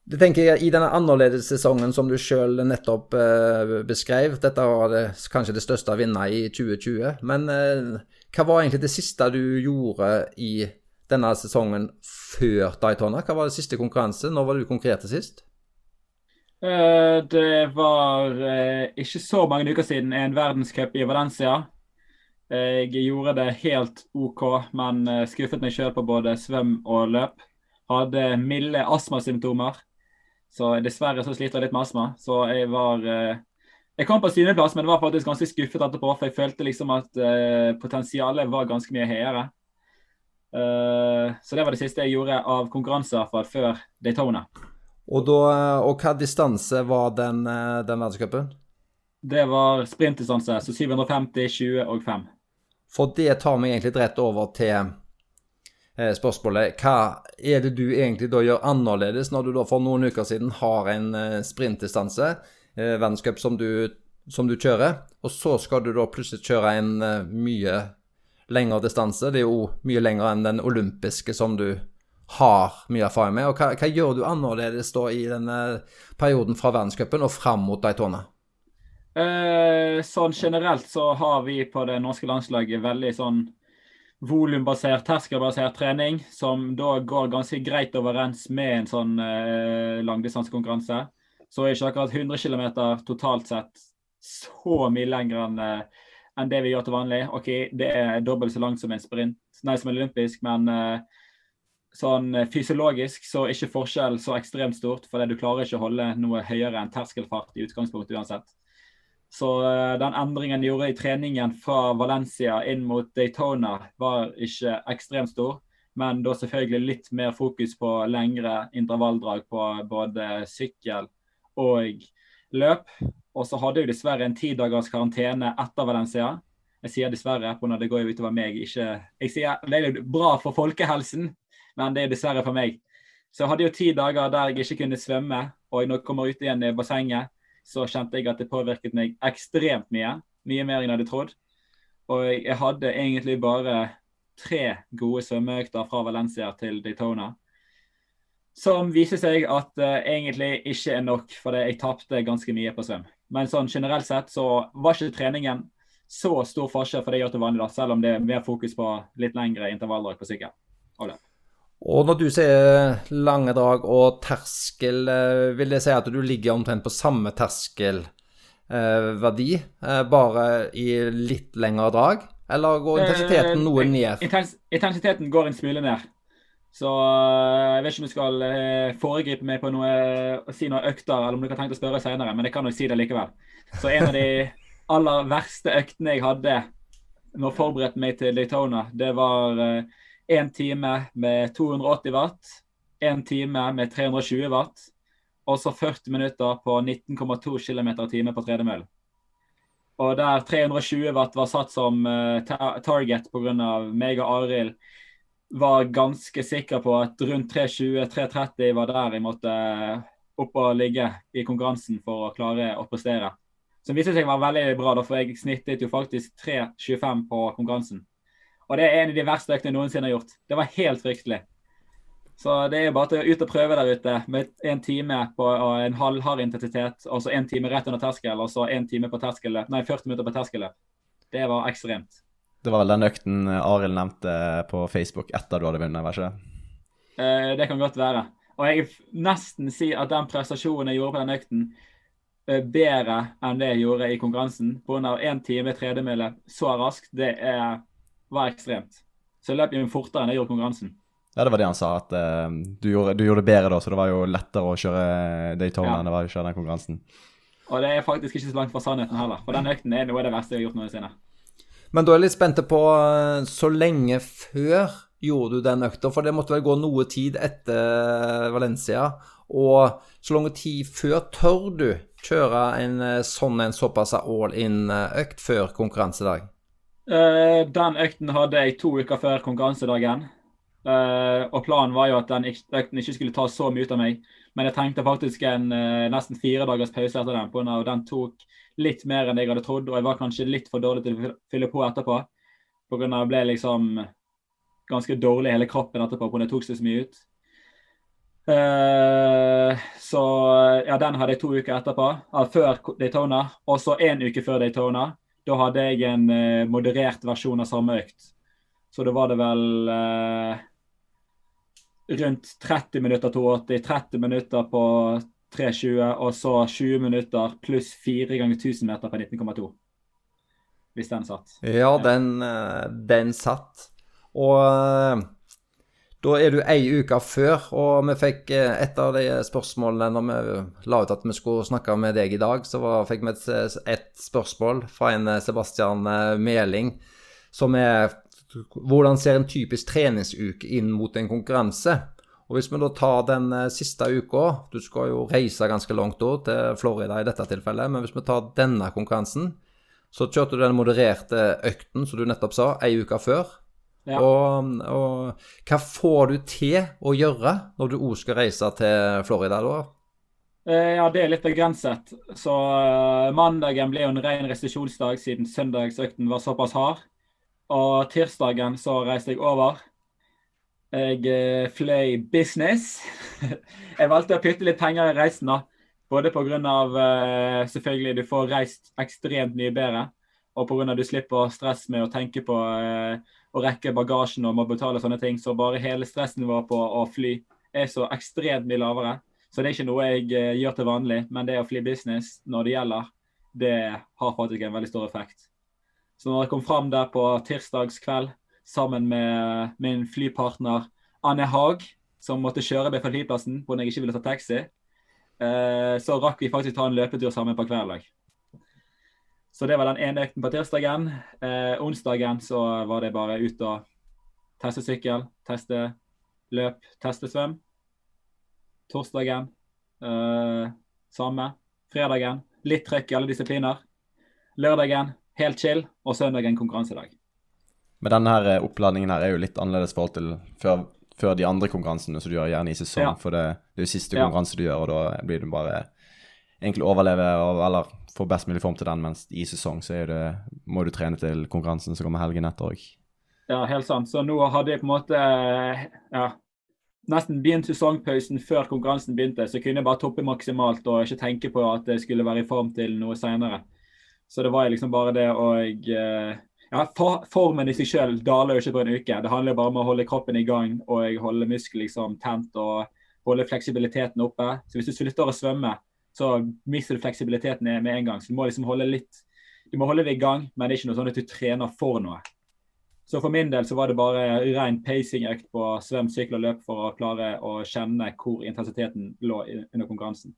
Det tenker jeg I denne annerledes sesongen som du sjøl nettopp eh, beskrev, dette var det, kanskje det største å vinne i 2020. Men eh, hva var egentlig det siste du gjorde i denne sesongen før Daytona? Hva var det siste konkurranse? Når var du konkurrerte sist? Uh, det var uh, ikke så mange uker siden en verdenscup i Valencia. Jeg gjorde det helt OK, men eh, skuffet meg sjøl på både svøm og løp. Hadde milde astmasymptomer, så dessverre så sliter jeg litt med astma. Så jeg var Jeg kom på syvendeplass, men det var faktisk ganske skuffet etterpå, for jeg følte liksom at potensialet var ganske mye høyere. så det var det siste jeg gjorde av konkurranser fra før Daytona. Og, da, og hva distanse var den, eh, den verdenscupen? Det var sprintdistanse, så 750, 20 og 5. For det tar meg egentlig rett over til eh, spørsmålet. Hva er det du egentlig da gjør annerledes når du da for noen uker siden har en eh, sprintdistanse, eh, verdenscup, som, som, du kjører, og så skal du da plutselig kjøre en eh, mye lengre distanse? Det er jo mye lengre enn den olympiske som du har mye erfaring med. og Hva, hva gjør du annerledes da i denne perioden fra verdenscupen og fram mot Daytona? Eh, sånn generelt så har vi på det norske landslaget veldig sånn volumbasert, terskelbasert trening, som da går ganske greit overens med en sånn eh, langdistansekonkurranse. Så er ikke akkurat 100 km totalt sett så mye lenger enn eh, enn det vi gjør til vanlig. Ok, Det er dobbelt så langt som en sprint, nei, som en olympisk, men eh, sånn eh, fysiologisk så er ikke forskjell så ekstremt stort, fordi du klarer ikke å holde noe høyere enn terskelfart i utgangspunktet uansett. Så uh, den endringen de gjorde i treningen fra Valencia inn mot Daytona, var ikke ekstremt stor. Men da selvfølgelig litt mer fokus på lengre intervalldrag på både sykkel og løp. Og så hadde jeg dessverre en ti dagers karantene etter Valencia. Jeg sier dessverre, på når det går utover meg. Ikke, jeg sier det er jo bra for folkehelsen, men det er dessverre for meg. Så jeg hadde jo ti dager der jeg ikke kunne svømme, og når jeg kommer ut igjen i bassenget, så kjente jeg at det påvirket meg ekstremt mye. Mye mer enn jeg hadde trodd. Og jeg hadde egentlig bare tre gode svømmeøkter fra Valencia til Daytona. Som viser seg at uh, egentlig ikke er nok, fordi jeg tapte ganske mye på svøm. Men sånn generelt sett så var ikke treningen så stor forskjell for det jeg gjør til vanlig, da, selv om det er mer fokus på litt lengre intervalldrag på sykkel. Og løp. Og når du sier lange drag og terskel, eh, vil det si at du ligger omtrent på samme terskelverdi, eh, bare i litt lengre drag? Eller går intensiteten noe eh, ned? Intensiteten går en smule ned. Så jeg vet ikke om du skal foregripe meg på noe, si noe økter, eller om du kan tenke å spørre senere, men jeg kan jo si det likevel. Så en av de aller verste øktene jeg hadde når jeg forberedte meg til Daytona, det var én time med 280 watt, én time med 320 watt, og så 40 minutter på 19,2 km i timen på tredemølle. Og der 320 watt var satt som uh, target pga. meg og Arild var ganske sikker på at rundt 320-330 var der jeg måtte opp og ligge i konkurransen for å klare å prestere. Som viste seg å være veldig bra, for jeg snittet jo faktisk 3,25 på konkurransen. Og det er en av de verste øktene jeg noensinne har gjort. Det var helt fryktelig. Så det er bare til ut og prøve der ute med en time på en halvhard intensitet, og så en time rett under terskel, og så en time på terskelløp. Nei, 40 minutter på terskelløp. Det var ekstremt. Det var vel den økten Arild nevnte på Facebook etter du hadde vunnet, var ikke det? Eh, det kan godt være. Og jeg nesten si at den prestasjonen jeg gjorde på den økten, eh, bedre enn det jeg gjorde i konkurransen. Pga. én time tredemølle så raskt, det er var ekstremt. Så jeg løp jo fortere enn jeg gjorde konkurransen. Ja, det var det han sa, at uh, du, gjorde, du, gjorde, det bedre da, så det var jo lettere å kjøre Daytona ja. enn det var å kjøre den konkurransen. Og det er faktisk ikke så langt fra sannheten heller, for den økten er noe av det verste jeg har gjort noensinne. Men da er jeg litt spent på eh, så lenge før gjorde du den økta? For det måtte vel gå noe tid etter Valencia. Og så lang tid før tør du kjøre en eh, sånn en såpass all in-økt før konkurransedag? Uh, den økten hadde jeg to uker før konkurransedagen. Uh, og planen var jo at den økten ikke skulle ta så mye ut av meg. Men jeg trengte faktisk en uh, nesten fire dagers pause etter den. På og den tok litt mer enn jeg hadde trodd, og jeg var kanskje litt for dårlig til å fylle på etterpå. Av jeg ble liksom ganske dårlig i hele kroppen etterpå, på det tok så mye ut. Uh, så ja, den hadde jeg to uker etterpå, uh, før Daytona. Og så én uke før Daytona. Da hadde jeg en uh, moderert versjon av samme økt. Så da var det vel uh, rundt 30 minutter 280, 30 minutter på 320, og så 20 minutter pluss 4 ganger 1000 meter på 19,2. Hvis den satt. Ja, den, den satt. Og da er du ei uke før, og vi fikk et av de spørsmålene når vi la ut at vi skulle snakke med deg i dag, så fikk vi et, et, spørsmål fra en Sebastian Meling som er hvordan ser en typisk treningsuke inn mot en konkurranse? Og Hvis vi da tar den siste uka, du skal jo reise ganske langt da, til Florida i dette tilfellet, men hvis vi tar denne konkurransen, så kjørte du den modererte økten som du nettopp sa, ei uke før. Ja. Og, og, hva får du til å gjøre når du òg skal reise til Florida da? Ja, det er litt begrenset. Så uh, mandagen ble jo en ren restitusjonsdag siden søndagsøkten var såpass hard. Og tirsdagen så reiste jeg over. Jeg uh, fløy business. (laughs) jeg valgte å putte litt penger i reisen, da. Både pga. Uh, selvfølgelig du får reist ekstremt mye bedre, og pga. du slipper stress med å tenke på eh, å rekke bagasjen og må betale sånne ting. Så bare hele stressnivået på å fly er så ekstremt mye lavere. Så det er ikke noe jeg eh, gjør til vanlig, men det å fly business når det gjelder, det har faktisk en veldig stor effekt. Så når jeg kom fram der på tirsdagskveld sammen med min flypartner Anne Haag, som måtte kjøre meg fra flyplassen hvor jeg ikke ville ta taxi, eh, så rakk vi faktisk ta en løpetur sammen på kvelden. Så det var den ene økten på tirsdagen. Eh, onsdagen så var det bare ut og teste sykkel, teste løp, teste svøm. Torsdagen eh, samme. Fredagen litt trøkk i alle disipliner. Lørdagen helt chill, og søndagen konkurransedag. Men denne her eh, oppladningen her er jo litt annerledes forhold til før, før de andre konkurransene som du gjør gjerne i sesong. Ja. For det, det, er jo siste konkurranse ja. du gjør, og da blir det bare egentlig overleve eller få best mulig form til den, mens i sesong så det, må du trene til konkurransen som kommer helgen etter òg. Ja, helt sant. Så nå hadde jeg på en måte ja, nesten begynt sesongpausen før konkurransen begynte, så kunne jeg bare toppe maksimalt og ikke tenke på at jeg skulle være i form til noe senere. Så det var liksom bare det å eh, ja, Formen i seg selv daler jo ikke på en uke. Det handler bare om å holde kroppen i gang og holde muskler liksom tent og holde fleksibiliteten oppe. Så hvis du slutter å svømme, så mister du fleksibiliteten med en gang. Så du må liksom holde litt Du må holde det i gang, men det er ikke noe sånn at du trener for noe. Så for min del så var det bare ren pacing-økt på svøm, sykkel og løp for å klare å kjenne hvor intensiteten lå under konkurransen.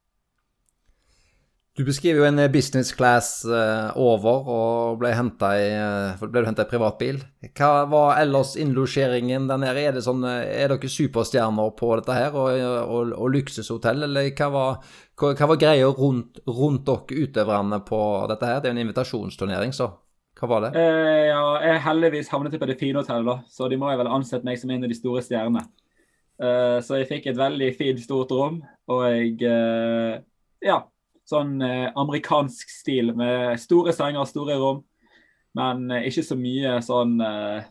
Du beskriver jo en eh, business class uh, over og ble henta i, uh, ble i privatbil. Hva var ellers innlosjeringen der nede? Er, sånn, er dere superstjerner på dette her og, og, og luksushotell, eller hva var, hva, var greia rundt, rundt, dere utøverne på dette her? Det er jo en invitasjonsturnering, så hva var det? Eh, ja, jeg heldigvis havnet på det fine hotellet, så de må jo vel ansette meg som en av de store stjernene. så jeg fikk et veldig fint, stort rom, og jeg Ja Sånn eh, amerikansk stil med store senger, store rom. Men eh, ikke så mye sånn eh,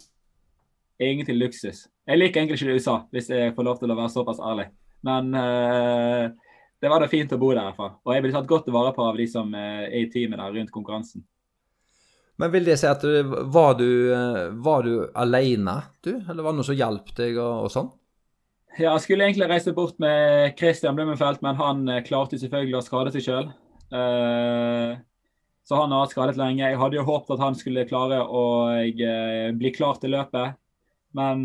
egentlig luksus. Jeg liker egentlig ikke USA, hvis jeg får lov til å være såpass ærlig. Men eh, det var da fint å bo der i hvert fall. Og jeg blir tatt godt vare på av de som eh, er i teamet der rundt konkurransen. Men vil det si at var, du, eh, var du alene, du? Eller var det noe som hjalp deg og, og sånn? Ja, jeg skulle egentlig reise bort med Christian Blummenfelt, men han eh, klarte selvfølgelig å skade seg sjøl. Eh, så han har skadet lenge. Jeg hadde jo håpet at han skulle klare å uh, bli klar til løpet, men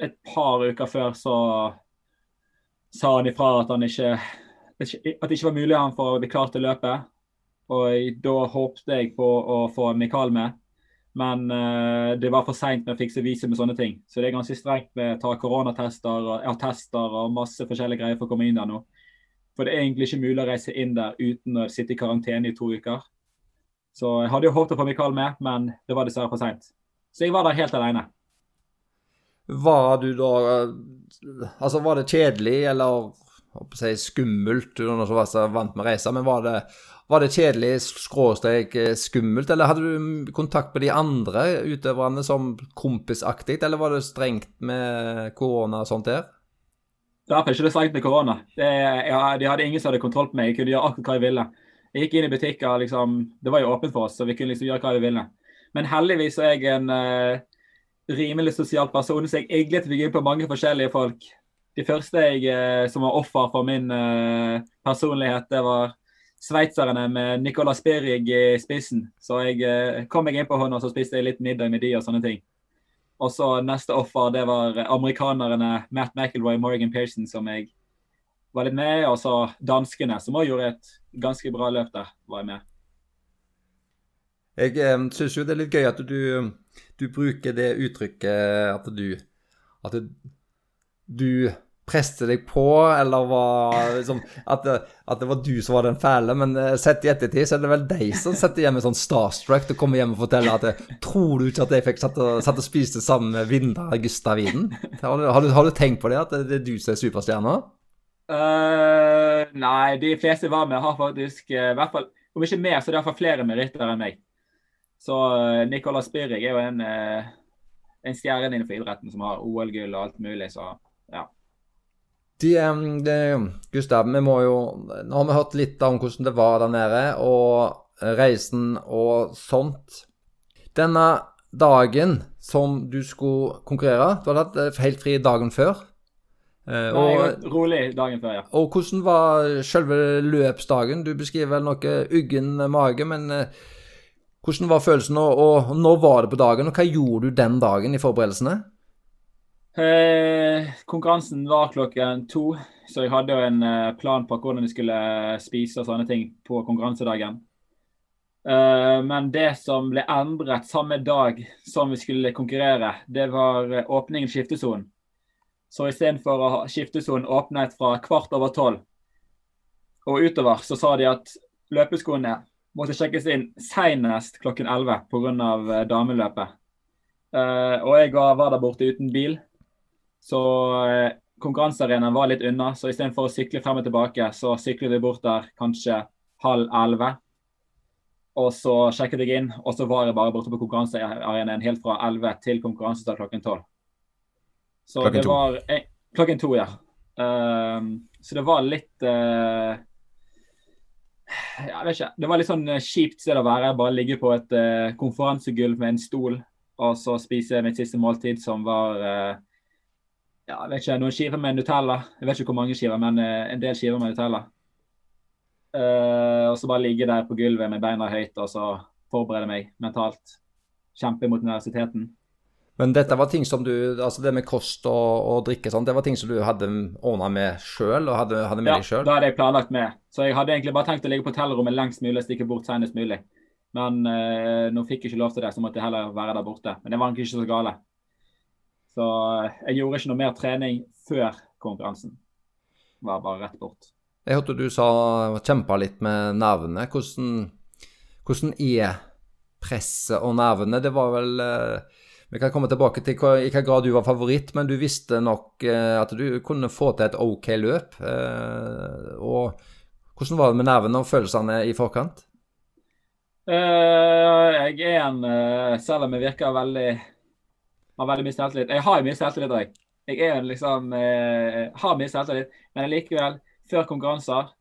et par uker før så sa han ifra at han ikke at det ikke var mulig han for å bli klar til løpet. Og da håpte jeg på å få Mikael med. Men uh, det var for seint med å fikse visum med sånne ting. Så det er ganske strengt med å ta koronatester og attester og masse forskjellige greier for å komme inn der nå. For det er egentlig ikke mulig å reise inn der uten å sitte i karantene i to uker. Så jeg hadde jo håpet å få Mikael med, men det var dessverre for seint. Så jeg var der helt alene. Var du da Altså, var det kjedelig eller si, skummelt, du var så vant med å reise, men var det var det kjedelig, skråstrek eh, skummelt, eller hadde du kontakt med de andre utøverne som kompisaktig, eller var det strengt med korona og sånt der? Derfor var ikke det strengt med korona. Det, ja, de hadde ingen som hadde kontroll på meg. Jeg kunne gjøre akkurat hva jeg ville. Jeg gikk inn i butikker, liksom, det var jo åpent for oss, så vi kunne liksom gjøre hva vi ville. Men heldigvis er jeg en uh, rimelig sosial person, så jeg egentlig meg inn på mange forskjellige folk. De første jeg, uh, som var offer for min uh, personlighet, det var sveitserne med Nicolas Spirig i spissen. Så jeg kom meg inn på hånda, så spiste jeg litt middag med de og sånne ting. Og så neste offer, det var amerikanerne Matt McIlroy og Morgan Pearson, som jeg var litt med. Og så danskene, som òg gjorde et ganske bra løp der, var jeg med. Jeg eh, syns jo det er litt gøy at du, du bruker det uttrykket at du At du preste deg på, eller var liksom, at, det, at, det, var du som var den fæle. Men uh, sett i ettertid så er det vel deg som setter hjemme sånn starstruck og kommer hjem og forteller at det, Tror du ikke at jeg fikk satt og, satt og spiste sammen med Vinda Gustav Widen? Har, har, har, du tenkt på det, at det er du som er superstjerna? Uh, nei, de fleste var med har faktisk, i hvert fall, om ikke mer, så det er iallfall flere meritter enn meg. Så uh, Nicolas Spirig er jo en, en stjerne innenfor idretten som har OL-gull og alt mulig, så ja. De, de, Gustav, vi må jo Nå har vi hørt litt om hvordan det var der nede, og reisen og sånt. Denne dagen som du skulle konkurrere, du hadde hatt eh, helt fri dagen før. Eh, Nei, rolig dagen før, ja. Og hvordan var selve løpsdagen? Du beskriver vel noe uggen mage, men eh, hvordan var følelsen, og, og når var det på dagen, og hva gjorde du den dagen i forberedelsene? Eh, konkurransen var klokken to, så jeg hadde jo en eh, plan på hvordan jeg skulle spise og sånne ting på konkurransedagen. Eh, men det som ble endret samme dag som vi skulle konkurrere, det var åpningen åpningen skiftesonen. Så istedenfor å ha skiftesonen åpnet fra kvart over tolv og utover, så sa de at løpeskoene måtte sjekkes inn senest klokken elleve pga. Eh, dameløpet. Og jeg var der borte uten bil, så eh, konkurransearenaen var litt unna, så istedenfor å sykle frem og tilbake, så syklet vi bort der kanskje halv elleve. Og så sjekket jeg inn, og så var jeg bare borte på konkurransearenaen helt fra elleve til konkurransestart klokken tolv. Så klokken det to. var eh, Klokken to, ja. Um, så det var litt uh, Jeg vet ikke. Det var litt sånn kjipt sted å være. Bare ligge på et uh, konferansegulv med en stol og så spise mitt siste måltid, som var uh, ja, jeg vet ikke, noen skiver med Nutella. Jeg vet ikke hvor mange skiver, men uh, en del skiver med Nutella. Uh, og så bare ligge der på gulvet med beina høyt og så forberede meg mentalt. Kjempe mot universiteten. Men dette var ting som du, altså det med kost og, og drikke sånn, det var ting som du hadde ordna med sjøl? og hadde, hadde med ja, deg selv. Ja, da hadde jeg planlagt med. Så jeg hadde egentlig bare tenkt å ligge på hotellrommet lengst mulig og stikke bort senest mulig. Men uh, nå fikk jeg ikke lov til det, så måtte jeg heller være der borte. Men det var egentlig ikke så gale. Så eh, jeg gjorde ikke noe mer trening før konkurransen. Var bare rett bort. Jeg hørte du sa kjempa litt med nervene. Hvordan, hvordan er presset og nervene? Det var vel eh, Vi kan komme tilbake til hva, i hvilken grad du var favoritt, men du visste nok eh, at du kunne få til et OK løp. Og hvordan var det med nervene og følelsene i forkant? jeg er en Selv om jeg virker veldig har veldig mye selvtillit. Jeg har mye selvtillit òg. Jeg er liksom eh, har mye selvtillit, men likevel, før konkurranser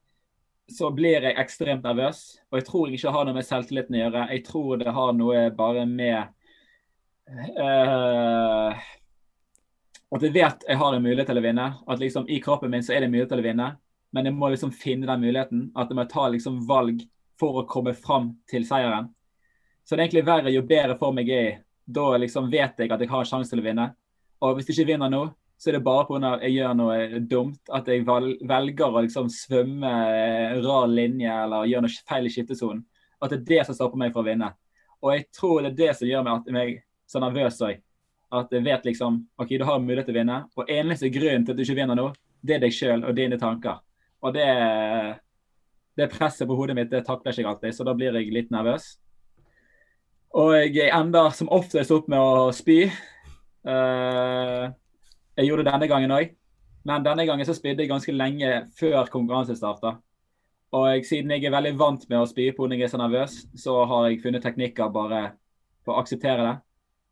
så blir jeg ekstremt nervøs. Og jeg tror jeg ikke har noe med selvtilliten å gjøre. Jeg tror det har noe bare med eh, at jeg vet jeg har en mulighet til å vinne. At liksom i kroppen min så er det mulighet til å vinne. Men jeg må liksom finne den muligheten. At jeg må ta liksom valg for å komme fram til seieren. Så det er egentlig verre jo bedre form jeg er i da liksom vet jeg at jeg har sjanse til å vinne. Og hvis jeg ikke vinner nå, så er det bare pga. at jeg gjør noe dumt. At jeg velger å liksom svømme rar linje eller gjøre noe feil i skiftesonen. At det er det som stopper meg fra å vinne. Og jeg tror det er det som gjør meg, meg så nervøs òg. At jeg vet liksom OK, du har mulighet til å vinne. Og eneste grunnen til at du ikke vinner nå, det er deg sjøl og dine tanker. Og det, det presset på hodet mitt, det takler jeg ikke alltid, så da blir jeg litt nervøs. Og jeg ender som oftest opp med å spy. Uh, jeg gjorde det denne gangen òg, men denne gangen så spydde jeg ganske lenge før konkurranse starta. Og siden jeg er veldig vant med å spy på når jeg er så nervøs, så har jeg funnet teknikker bare for å akseptere det.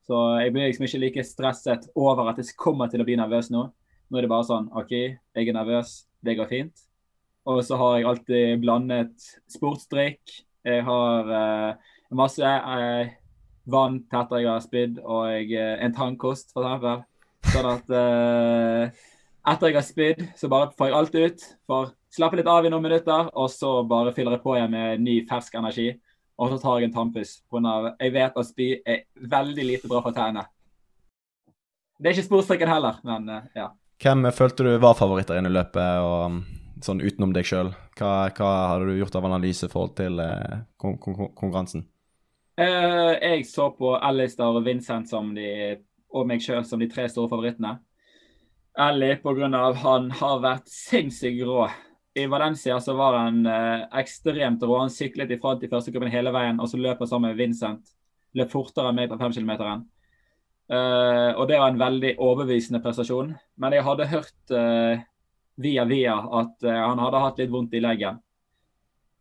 Så jeg blir liksom ikke like stresset over at jeg kommer til å bli nervøs nå. Nå er det bare sånn OK, jeg er nervøs, det går fint. Og så har jeg alltid blandet sportsdrikk. Jeg har eh, masse eh, vann til etter jeg har spydd, og eh, en tannkost, f.eks. Sånn at eh, etter jeg har spydd, så bare får jeg alt ut. Får slappe litt av i noen minutter, og så bare fyller jeg på igjen med ny, fersk energi. Og så tar jeg en tannpuss. Jeg vet at spy er veldig lite bra for tennene. Det er ikke sporstrikken heller, men eh, ja. Hvem følte du var favoritter inn i løpet, og um, sånn utenom deg sjøl? Hva, hva hadde du gjort av analyse i forhold til eh, kon kon konkurransen? Eh, jeg så på Alistair og Vincent de, og meg sjøl som de tre store favorittene. Ellie pga. han har vært sinnssykt rå. I Valencia så var han uh, ekstremt rå. Han syklet i front i første gruppen hele veien, og så løp han sammen med Vincent. Løp fortere enn meg på femkilometeren. Uh, og det var en veldig overbevisende prestasjon. Men jeg hadde hørt uh, via via at uh, han hadde hatt litt vondt i leggen.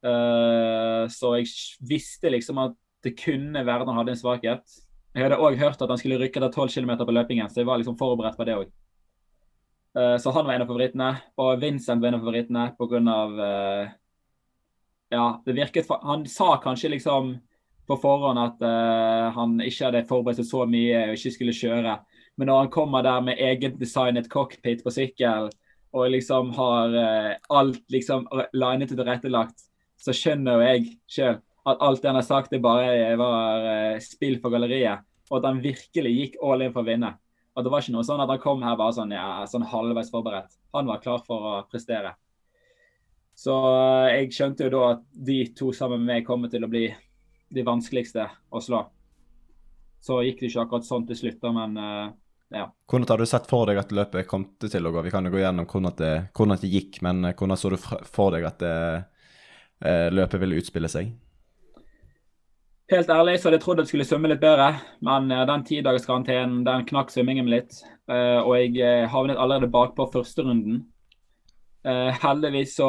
så jeg visste liksom at det kunne være at han hadde en svakhet. Jeg hadde òg hørt at han skulle rykke etter 12 km på løpingen, så jeg var liksom forberedt på det òg. så han var en av favorittene. Og Vincent var en av favorittene pga. ja, det virket Han sa kanskje liksom på forhånd at uh, han ikke hadde forberedt seg så mye og ikke skulle kjøre. Men når han kommer der med egendesignet cockpit på sykkel og liksom har uh, alt liksom linet og tilrettelagt, så skjønner jo jeg sjøl at alt det han har sagt, det bare var uh, spill for galleriet. Og at han virkelig gikk all in for å vinne. At det var ikke noe sånn at han kom her bare sånn, ja, sånn halvveis forberedt. Han var klar for å prestere. Så jeg skjønte jo da at de to sammen med meg kommer til å bli de vanskeligste å slå. Så gikk det ikke akkurat sånn til slutt, men ja. Hvordan har du sett for deg at løpet kom til å gå? Vi kan jo gå gjennom hvordan det, hvordan det gikk, men eh, hvordan så du for deg at det, løpet ville utspille seg? Helt ærlig så hadde jeg trodd at jeg skulle svømme litt bedre, men uh, den tidagerskarantenen den knakk svømmingen min litt. og jeg havnet allerede bakpå første runden. heldigvis så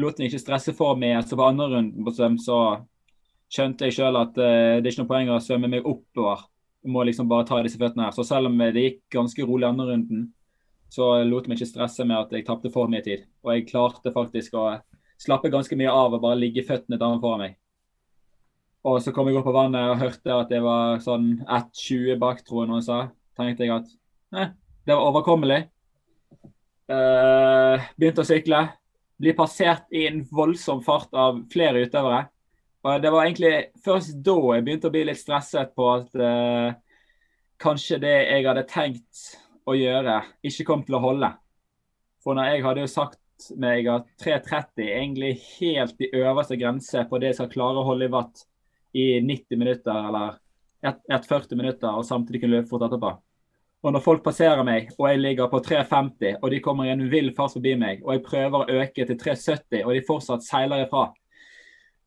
lot jeg ikke stresse for meg, så på andre runden på svøm så skjønte jeg sjøl at det er ikke noe poeng å svømme meg oppover. Jeg må liksom bare ta disse føttene her. Så selv om det gikk ganske rolig andre runden, så lot jeg meg ikke stresse med at jeg tapte for mye tid. Og jeg klarte faktisk å slappe ganske mye av og bare ligge føttene foran meg. Og så kom jeg opp på vannet og hørte at det var sånn 1,20 bak, tror jeg noen sa. Tenkte jeg at eh, det var overkommelig. Uh, begynte å sykle. Blir passert i en voldsom fart av flere utøvere. Og Det var egentlig først da jeg begynte å bli litt stresset på at uh, kanskje det jeg hadde tenkt å gjøre, ikke kom til å holde. For når jeg hadde jo sagt meg at 3.30 er egentlig helt i øverste grense på det jeg skal klare å holde i watt i 90 minutter eller 1,40 minutter, og samtidig kunne løpe fort etterpå. Og når folk passerer meg, og jeg ligger på 3,50, og de kommer i en vill fart forbi meg, og jeg prøver å øke til 3,70, og de fortsatt seiler ifra,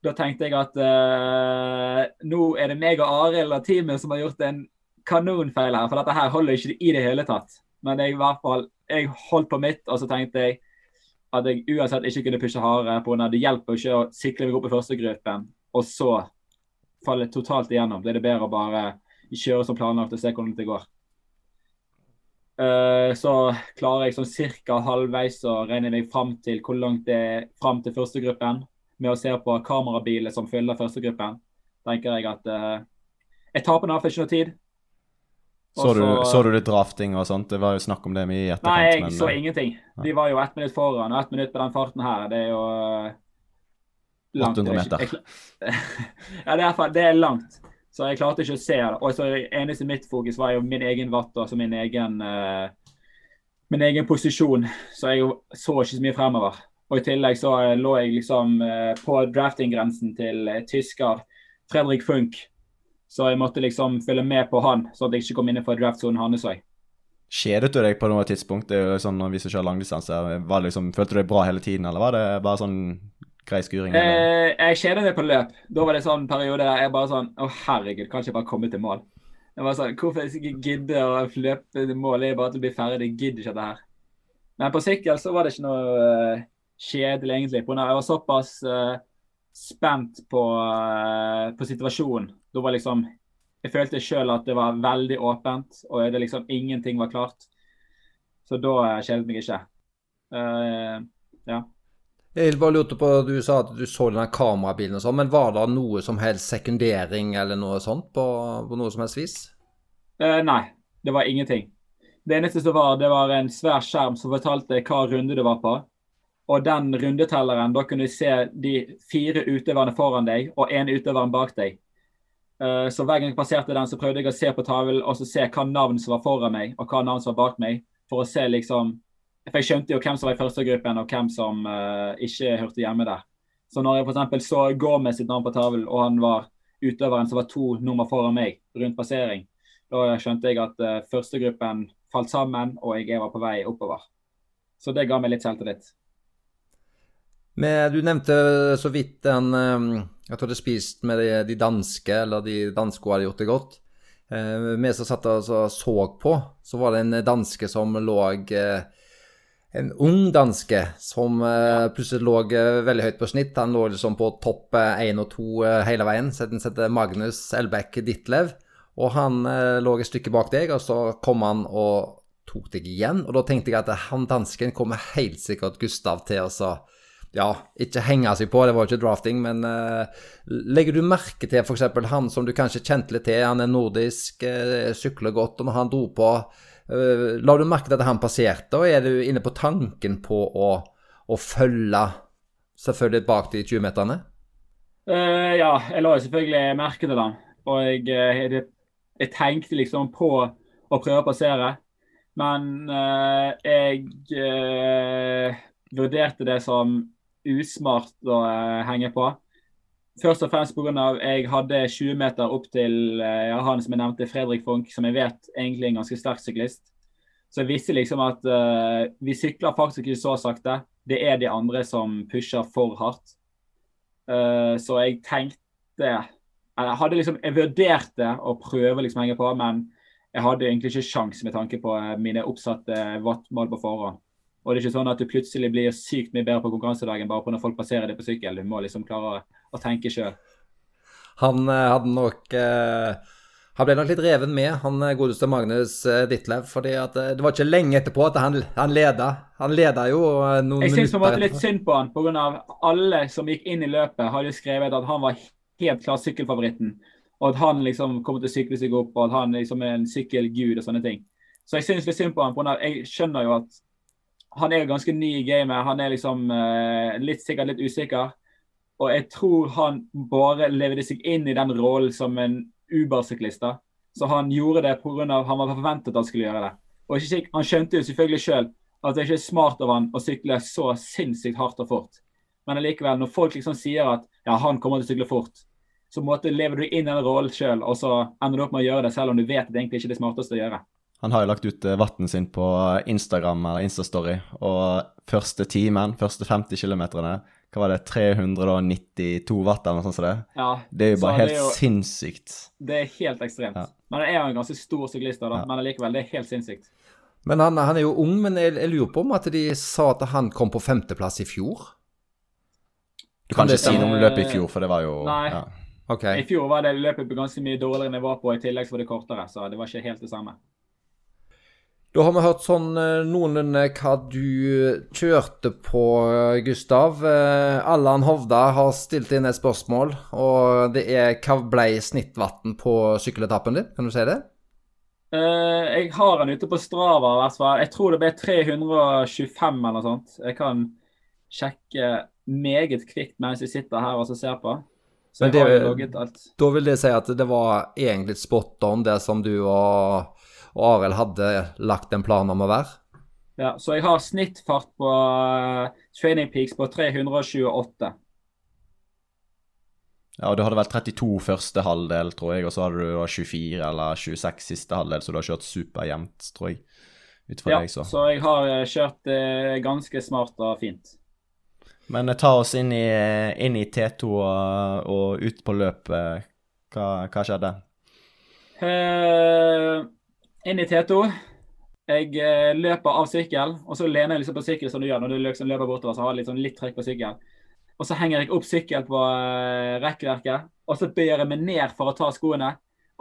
da tenkte jeg at uh, nå er det meg og Arild og teamet som har gjort en kanonfeil her. For dette her holder ikke i det hele tatt. Men jeg, i hvert fall, jeg holdt på mitt, og så tenkte jeg at jeg uansett ikke kunne pushe hardere. på Det hjelper ikke å sikre meg opp i første gruppen, og så falle totalt igjennom. Det er det bedre å bare kjøre som planlagt og se hvordan det går. Uh, så klarer jeg sånn cirka halvveis å regne meg fram til hvor langt det er fram til førstegruppen. med å se på kamerabiler som følger førstegruppen, tenker jeg at uh, Jeg taper nå for ikke noe tid. Så du, så du, litt drafting og sånt? Det var jo snakk om det mye i etterkant. Nei, jeg men, så eh, ingenting. De var jo ett minutt foran, og ett minutt på den farten her, det er jo langt. 800 meter. Jeg, jeg, (laughs) ja, det er, det er langt. Så jeg klarte ikke å se det. Og så eneste mitt fokus var jo min egen vatt, altså min egen, uh, min egen posisjon. Så jeg så ikke så mye fremover. Og i tillegg så eh, lå jeg liksom uh, på draftinggrensen til uh, tysker Fredrik Funk. Så jeg måtte liksom følge med på han, så at jeg ikke kom innenfor draftsonen hans òg. Kjedet du deg på noe tidspunkt? Det er jo sånn når vi skal kjøre langdistanse. Liksom, følte du deg bra hele tiden, eller var det bare sånn grei skuring? Eh, jeg kjedet meg på løp. Da var det sånn periode der jeg bare sånn Å, herregud, kan ikke bare komme til mål? Jeg var sånn, Hvorfor jeg gidde å løpe til mål? Jeg er bare til å bli ferdig. Jeg gidder ikke dette her. Men på sykkel så var det ikke noe kjedelig, egentlig. Jeg var såpass uh, spent på, uh, på, situasjonen. Da var liksom Jeg følte sjøl at det var veldig åpent, og det liksom ingenting var klart. Så da kjedet meg ikke. Uh, ja. Jeg bare lurte på, Du sa at du så denne kamerabilen, og sånn, men var det noe som helst sekundering eller noe sånt på, på noe som helst vis? Uh, nei, det var ingenting. Det eneste som var, det var en svær skjerm som fortalte hva runde det var på. Og den rundetelleren, da kunne du se de fire utøverne foran deg og én utøveren bak deg. Uh, så hver gang jeg passerte den, så prøvde jeg å se på tavlen og så se hva navn som var foran meg og hva navn som var bak meg, for å se liksom for Jeg skjønte jo hvem som var i førstegruppen, og hvem som uh, ikke hørte hjemme der. Så når jeg f.eks. så Gomez sitt navn på tavlen, og han var utøveren som var to nummer foran meg rundt passering, da skjønte jeg at uh, førstegruppen falt sammen, og jeg var på vei oppover. Så det ga meg litt selvtillit. Men du nevnte så vidt den At du hadde spist med de, danske, eller de danske hadde gjort det godt. Uh, vi som satt og så på, så var det en danske som lå en ung danske som uh, plutselig lå uh, veldig høyt på snitt. Han lå liksom på topp én uh, og to hele veien. Så den heter Magnus Elbeck Ditlev. Og han lå et stykke bak deg, og så kom han og tok deg igjen. Og da tenkte jeg at han dansken kommer helt sikkert Gustav til å ja, ikke henge seg på, det var jo ikke drafting, men legger du merke til f.eks. han som du kanskje kjente litt til, han er nordisk, sykler godt, og når han dro på Uh, la du merke til at han passerte, og er du inne på tanken på å, å følge selvfølgelig bak de 20-meterne? Uh, ja, jeg la selvfølgelig merke til den. Og jeg, eh, jeg, jeg, tenkte liksom på å prøve å passere. Men uh, jeg vurderte det som usmart å henge på. Først og fremst pga. jeg hadde 20 meter opp til ja, han som jeg nevnte, Fredrik Funk, som jeg vet egentlig er en ganske sterk syklist. Så jeg visste liksom at uh, vi sykler faktisk ikke så sakte. Det er de andre som pusher for hardt. Uh, så jeg tenkte Jeg hadde liksom, jeg vurderte å prøve liksom å henge på, men jeg hadde egentlig ikke sjans med tanke på eh, mine oppsatte wattmål på forhånd. Og det er ikke sånn at du plutselig blir sykt mye bedre på konkurransedagen bare pga. folk passerer deg på sykkel. Du må liksom klare å å tenke sjøl. Han eh, hadde nok eh, Han ble nok litt reven med, han eh, godeste Magnus Ditlev. fordi at det var ikke lenge etterpå at han, han leda. Han leda jo noen Jeg syns litt synd på han, pga. alle som gikk inn i løpet, hadde skrevet at han var helt klart sykkelfavoritten. Og at han liksom kommer til å sykle seg opp, og at han liksom er en sykkelgud og sånne ting. Så jeg syns litt synd på han, på jeg skjønner jo at han er ganske ny i gamet. Han er liksom litt, sikkert litt usikker. Og jeg tror han bare levde seg inn i den rollen som en Uber-syklist. Så han gjorde det pga. han var forventet at han skulle gjøre det. Og Han skjønte jo selvfølgelig sjøl at det ikke er smart av han å sykle så sinnssykt hardt og fort. Men allikevel, når folk liksom sier at ja, han kommer til å sykle fort, så måte lever du inn i den rollen sjøl, og så ender du opp med å gjøre det selv om du vet at det egentlig ikke er det smarteste å gjøre. Han har jo lagt ut vatten sin på Instagram eller Instastory, og første timen, første 50 km, hva var det, 392 watt eller noe sånt som det? Ja, det er jo bare helt jo, sinnssykt. Det er helt ekstremt. Ja. Men han er jo en ganske stor syklist, da, ja. men allikevel, det er helt sinnssykt. Men han, han er jo ung, men jeg, jeg, lurer på om at de sa at han kom på femteplass i fjor? Du kan, kan ikke si noe om løpet i fjor, for det var jo Nei. Ja. Okay. I fjor var det løpet på ganske mye dårligere nivå på, i tillegg så var det kortere, så det var ikke helt det samme. Da har vi hørt sånn eh, noenlunde hva du kjørte på, eh, Gustav. Eh, Allan Hovda har stilt inn et spørsmål, og det er hva ble snittvann på sykkeletappen din? Kan du si det? Uh, jeg har den ute på Strava. Jeg tror det ble 325 eller noe sånt. Jeg kan sjekke meget kvikt mens jeg sitter her og ser på. Så jeg det, har logget alt. Da vil det si at det var egentlig spot on, det som du og og Arild hadde lagt en plan om å være. Ja, så jeg har snittfart på uh, Training Peaks på 328. Ja, og du hadde vel 32 første halvdel, tror jeg, og så hadde du 24 eller 26 siste halvdel, så du har kjørt superjevnt, tror jeg. ja, deg, så. så jeg har uh, kjørt eh, ganske smart og fint. Men ta oss inn i, inn i T2 og, og, ut på løpet. Hva, hva skjedde? Uh, inn i T2. Jeg eh, løper av sykkel, og så lener jeg liksom på sykkel som du gjør når du liksom løper bortover. så har jeg sånn litt trekk på sykkel. Og så henger jeg opp sykkel på eh, rekkverket, og så bøyer jeg meg ned for å ta skoene.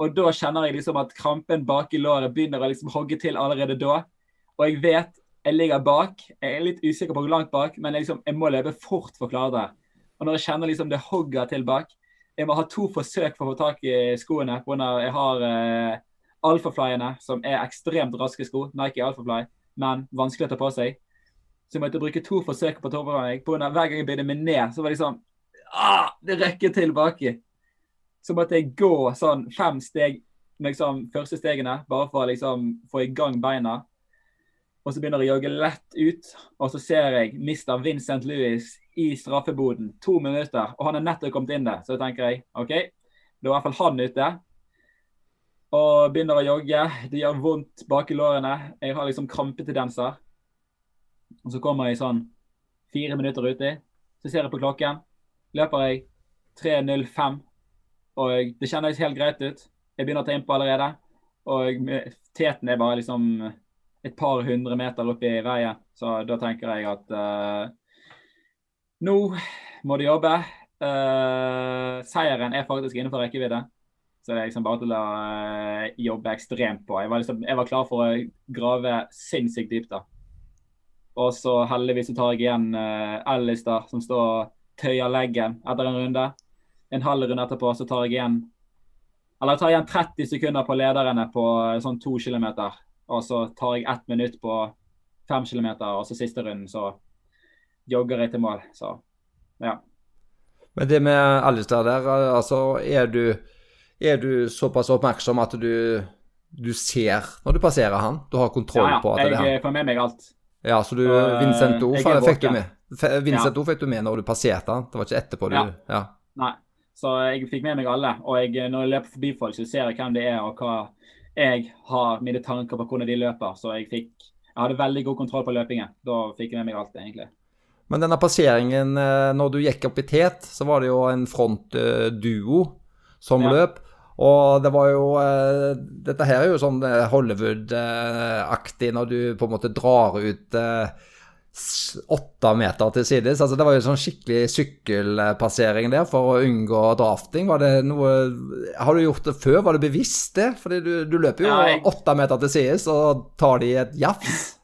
Og da kjenner jeg liksom at krampen bak i låret begynner å liksom hogge til allerede da. Og jeg vet Jeg ligger bak. Jeg er litt usikker på hvor langt bak, men jeg, liksom, jeg må løpe fort for å klare det. Og når jeg kjenner liksom det hogger til bak Jeg må ha to forsøk for å få tak i skoene. Grunn jeg har eh, Alphaflyene, som er ekstremt raske sko. Nike Alfafly, men vanskelig å ta på seg. Så jeg måtte bruke to forsøk på av hver gang jeg bøyde meg ned, så var det sånn ah, Det rekker tilbake. Så måtte jeg gå sånn fem steg liksom, første stegene, bare for å liksom, få i gang beina. Og så begynner jeg å jogge lett ut, og så ser jeg Mr. Vincent Louis i straffeboden. To minutter, og han er nettopp kommet inn der. Så tenker jeg OK, da er i hvert fall han ute. Og begynner å jogge. Det gjør vondt bak i lårene. Jeg har liksom krampetendenser. Og så kommer jeg sånn fire minutter uti. Så ser jeg på klokken. Løper jeg 3.05. Og det kjennes helt greit ut. Jeg begynner å ta innpå allerede. Og teten er bare liksom et par hundre meter opp i veien. Så da tenker jeg at uh, nå må du jobbe. Uh, seieren er faktisk innenfor rekkevidde. Så det er liksom bare til å uh, jobbe ekstremt på. Jeg var, liksom, jeg var, klar for å grave sinnssykt dypt. da. Og så heldigvis så tar jeg igjen uh, da, som står og tøyer leggen etter en runde. En halv runde etterpå så tar jeg igjen eller jeg tar igjen 30 sekunder på lederne på sånn to kilometer. Og så tar jeg ett minutt på fem kilometer, og så siste runden så jogger jeg til mål. Så ja. Men det med Alistair der, altså er du, er du såpass oppmerksom at du, du ser når du passerer han? Du har kontroll ja, ja. på at det er han? Ja, jeg får med meg alt. Ja, så du, Vincent O fikk du med. Vincent O fikk du med når du passerte han? Det var ikke etterpå du Ja. ja. Nei. Så jeg fikk med meg alle. Og jeg, når jeg løper forbi folk, så ser jeg hvem det er, og hva jeg har mine tanker på hvordan de løper. Så jeg fikk Jeg hadde veldig god kontroll på løpingen. Da fikk jeg med meg alt, egentlig. Men denne passeringen, eh, når du gikk opp i tet, så var det jo en frontduo som Ja. løp. Og det var jo eh, Dette her er jo sånn eh, Hollywood-aktig når du på en måte drar ut eh, åtte meter til sides. Altså, det var jo sånn skikkelig sykkelpassering der for å unngå drafting. Var det noe Har du gjort det før? Var det bevisst det? Fordi du, du løper jo åtte meter til sides og tar de et jafs. (laughs)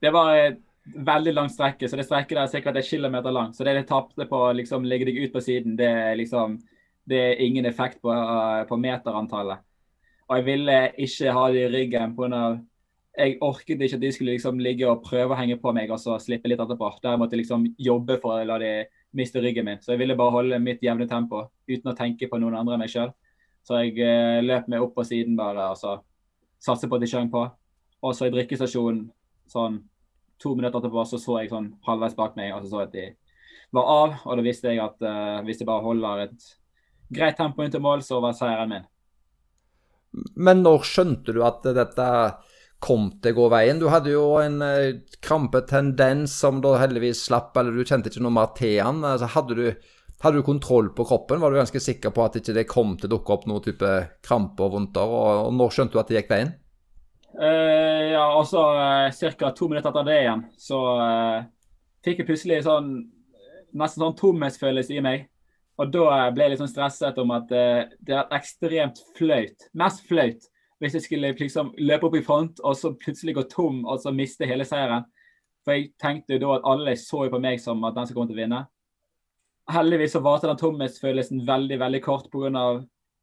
Det var et veldig langt strekke, så det strekket der er sikkert et kilometer langt. Så det de tapte på å liksom, legge deg ut på siden, det er liksom Det er ingen effekt på, uh, på meterantallet. Og jeg ville ikke ha det i ryggen pga. Jeg orket ikke at de skulle liksom ligge og prøve å henge på meg og så slippe litt etterpå. Der måtte jeg liksom jobbe for å la de miste ryggen min. Så jeg ville bare holde mitt jevne tempo uten å tenke på noen andre enn meg sjøl. Så jeg eh, løp meg opp på siden bare og så satset på at de skjøng på. Og så i drikkestasjonen sånn to minutter etterpå så så jeg sånn halvveis bak meg, og så så at de var av. Og da visste jeg at eh, hvis jeg bare holder et greit tempo inn til mål, så var seieren min. Men når skjønte du at dette kom til å gå veien? Du hadde jo en eh, krampetendens som da heldigvis slapp, eller du kjente ikke noe mer til den. Altså, hadde, du, hadde du kontroll på kroppen? Var du ganske sikker på at ikke det kom til å dukke opp noe type krampe og vondter? Og, og når skjønte du at det gikk veien? Uh, ja, og så uh, ca. to minutter etter det igjen, så uh, fikk jeg plutselig sånn nesten sånn tomhetsfølelse i meg. Og da eh, ble jeg litt sånn stresset om at eh, det er ekstremt flaut. Mest flaut hvis jeg skulle liksom løpe opp i front og så plutselig gå tom og så miste hele seieren. For jeg tenkte jo da at alle så på meg som at den som kom til å vinne. Heldigvis så varte den tomhetsfølelsen veldig, veldig kort pga.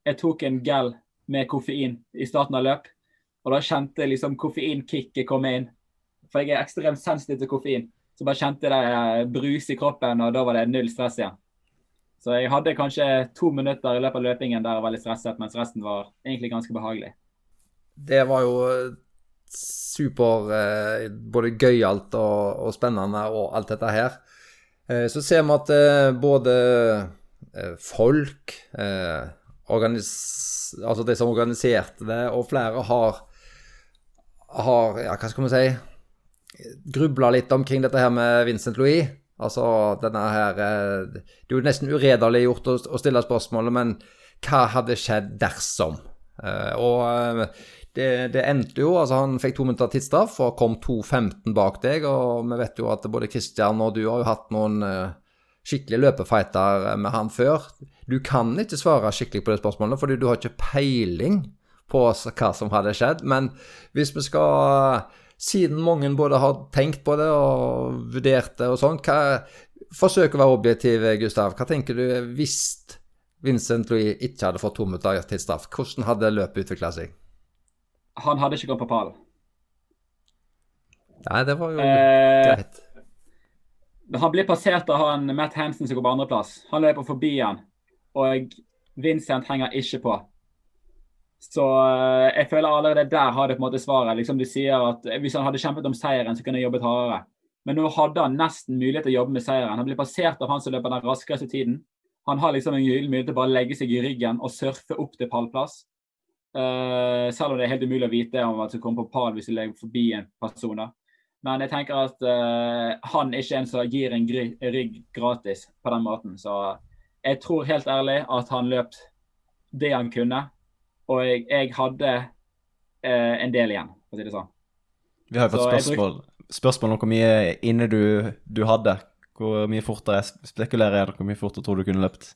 jeg tok en gel med koffein i starten av løp. Og da kjente jeg liksom koffeinkicket komme inn. For jeg er ekstremt sensitiv til koffein. Så bare kjente jeg det brus i kroppen, og da var det null stress igjen. Så jeg hadde kanskje to minutter i løpet av løpingen der jeg var litt stresset, mens resten var egentlig ganske behagelig. Det var jo super eh, både gøyalt og, og spennende og alt dette her. Eh, så ser vi at eh, både eh, folk, eh, altså de som organiserte det, og flere har, har ja, hva skal vi si, grubla litt omkring dette her med Vincent Louis. Altså denne her eh, Det er jo nesten uredelig gjort å, stille spørsmålet, men hva hadde skjedd dersom? Eh, og eh, det, det endte jo altså Han fikk to minutter tidsstraff og kom 2.15 bak deg. Og vi vet jo at både Kristian og du har jo hatt noen skikkelig løpefighter med han før. Du kan ikke svare skikkelig på det spørsmålet, fordi du har ikke peiling på hva som hadde skjedd. Men hvis vi skal siden mange både har tenkt på det og vurdert det og sånn, Forsøk å være objektiv, Gustav. Hva tenker du hvis Vincent Louis ikke hadde fått to minutter til straff? Hvordan hadde løpet utvikla seg? Han hadde ikke gått på pallen. Nei, det var jo Eh, greit. Han blir passert av han Matt Hansen som går på andreplass. Han løper forbi han, og Vincent henger ikke på. Så eh, jeg føler allerede der har det på en måte svaret. Liksom Du sier at Hvis han hadde kjempet om seieren, så kunne han jobbet hardere. Men nå hadde han nesten mulighet til å jobbe med seieren. Han blir passert av han som løper den raskeste tiden. Han har liksom en gyllen mulighet til bare å legge seg i ryggen og surfe opp til pallplass. Uh, selv om det er helt umulig å vite om at du kommer på pall hvis du legger forbi en person. Men jeg tenker at uh, han er en som gir en rygg gratis på den måten. Så jeg tror helt ærlig at han løp det han kunne. Og jeg, jeg hadde eh, en del igjen, for å si det sånn. Vi har jo fått Så jeg spørsmål, spørsmål om hvor mye inne du, du hadde. Hvor mye fortere spekulerer jeg hvor mye fortere tror du kunne løpt?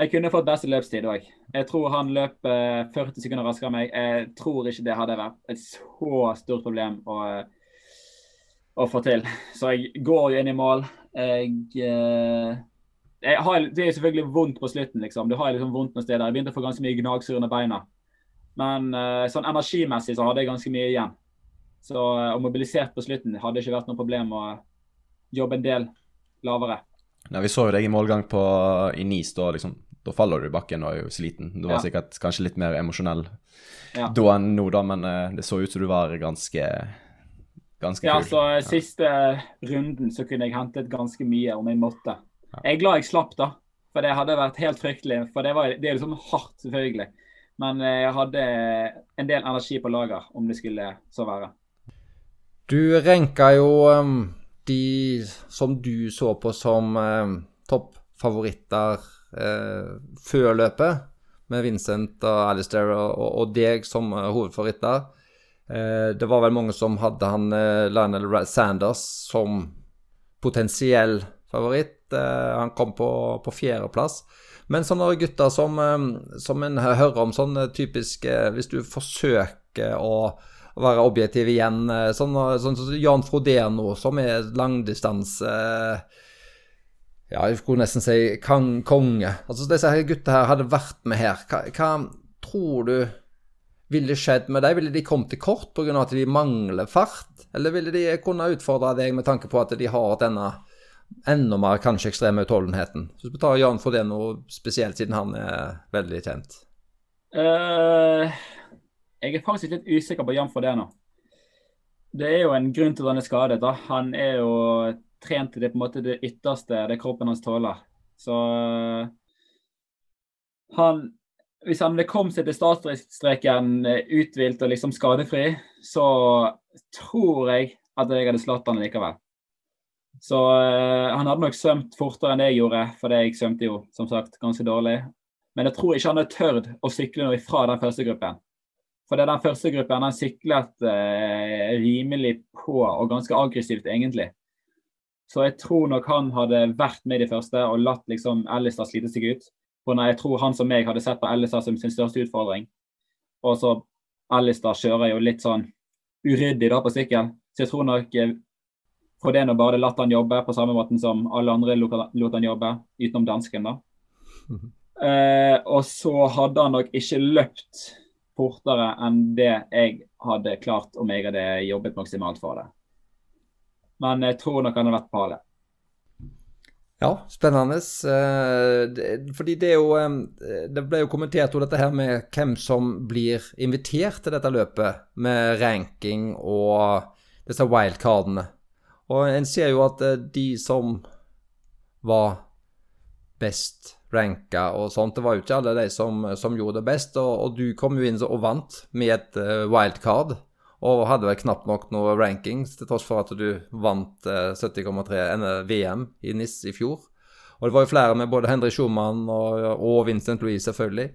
Jeg kunne fått beste løpstid òg. Jeg tror han løp eh, 40 sekunder raskere enn meg. Jeg tror ikke det hadde vært et så stort problem å, å få til. Så jeg går jo inn i mål. Jeg, eh, har, Det er selvfølgelig vondt på slutten, liksom. Du har liksom vondt noen steder. Jeg begynte å få ganske mye gnagsår under beina. Men uh, sånn energimessig så hadde jeg ganske mye igjen. Så uh, mobilisert på slutten hadde ikke vært noe problem å jobbe en del lavere. Ja, vi så jo deg i målgang på, i Nis. Da, liksom, da faller du i bakken og er jo sliten. Du var Ja. sikkert kanskje litt mer emosjonell Ja. da enn nå, da, men uh, det så ut som du var ganske ganske Ja, så eh, siste runden så kunne jeg hentet ganske mye om jeg måtte. Jeg er glad jeg slapp, da. For det hadde vært helt fryktelig. For det, var, det er liksom hardt, selvfølgelig. Men eh, jeg hadde en del energi på lager, om det skulle så være. Du renka jo um, de som du så på som um, toppfavoritter uh, før løpet, med Vincent og Alistair og, og, deg som uh, hovedfavoritter. Det var vel mange som hadde han Lionel Sanders som potensiell favoritt. Eh, han kom på, på fjerdeplass. Men sånne gutter som, eh, som en hører om, sånn eh, typisk Hvis du forsøker å være objektiv igjen, sånn sånn som Jan Frodeno, som er langdistanse Ja, jeg skulle nesten si kong, konge. Altså, disse her gutta her hadde vært med her. Hva, hva tror du ville skjedd med dem? Ville de kommet til kort pga. at de mangler fart? Eller ville de kunne utfordre deg med tanke på at de har denne enda mer kanskje ekstreme utholdenheten? Så vi tar Jan nå spesielt, siden han er veldig kjent. Uh, jeg er faktisk litt usikker på Jan for det nå. Det er jo en grunn til at han er skadet. da. Han er jo trent til det på en måte det ytterste det kroppen hans tåler. Så uh, han Hvis han hadde kommet seg til startstreken eh, uthvilt og liksom skadefri, så tror jeg at jeg hadde slått han likevel. Så eh, han hadde nok svømt fortere enn det jeg gjorde, for jeg svømte jo som sagt ganske dårlig. Men jeg tror ikke han hadde tørt å sykle noe fra den første gruppen. For det er den første gruppen han syklet eh, rimelig på og ganske aggressivt, egentlig. Så jeg tror nok han hadde vært med de første og latt liksom Ellistad slite seg ut. For nei, jeg tror han som meg hadde sett på Ellistad som sin største utfordring. Og så Ellistad kjører jo litt sånn uryddig da på sykkel. Så jeg tror nok eh, Frodeno bare latt han jobbe på samme måten som alle andre lot han jobbe, utenom dansken, da. Eh, og så hadde han nok ikke løpt fortere enn det jeg hadde klart om jeg hadde jobbet maksimalt for det. Men jeg tror nok han hadde vært på det. Ja, spennende. Eh, Fordi det er jo Det ble jo kommentert jo dette her med hvem som blir invitert til dette løpet, med ranking og disse wildcardene. Og en ser jo at eh, de som var best ranka og sånt, det var jo ikke alle de som, som gjorde det best. Og, og du kom jo inn og vant med et eh, wildcard. Og hadde vel knapt nok noe rankings, til tross for at du vant eh, 70,3 VM i NIS i fjor. Og det var jo flere med både Henry Schumann og, og Vincent Louis, selvfølgelig,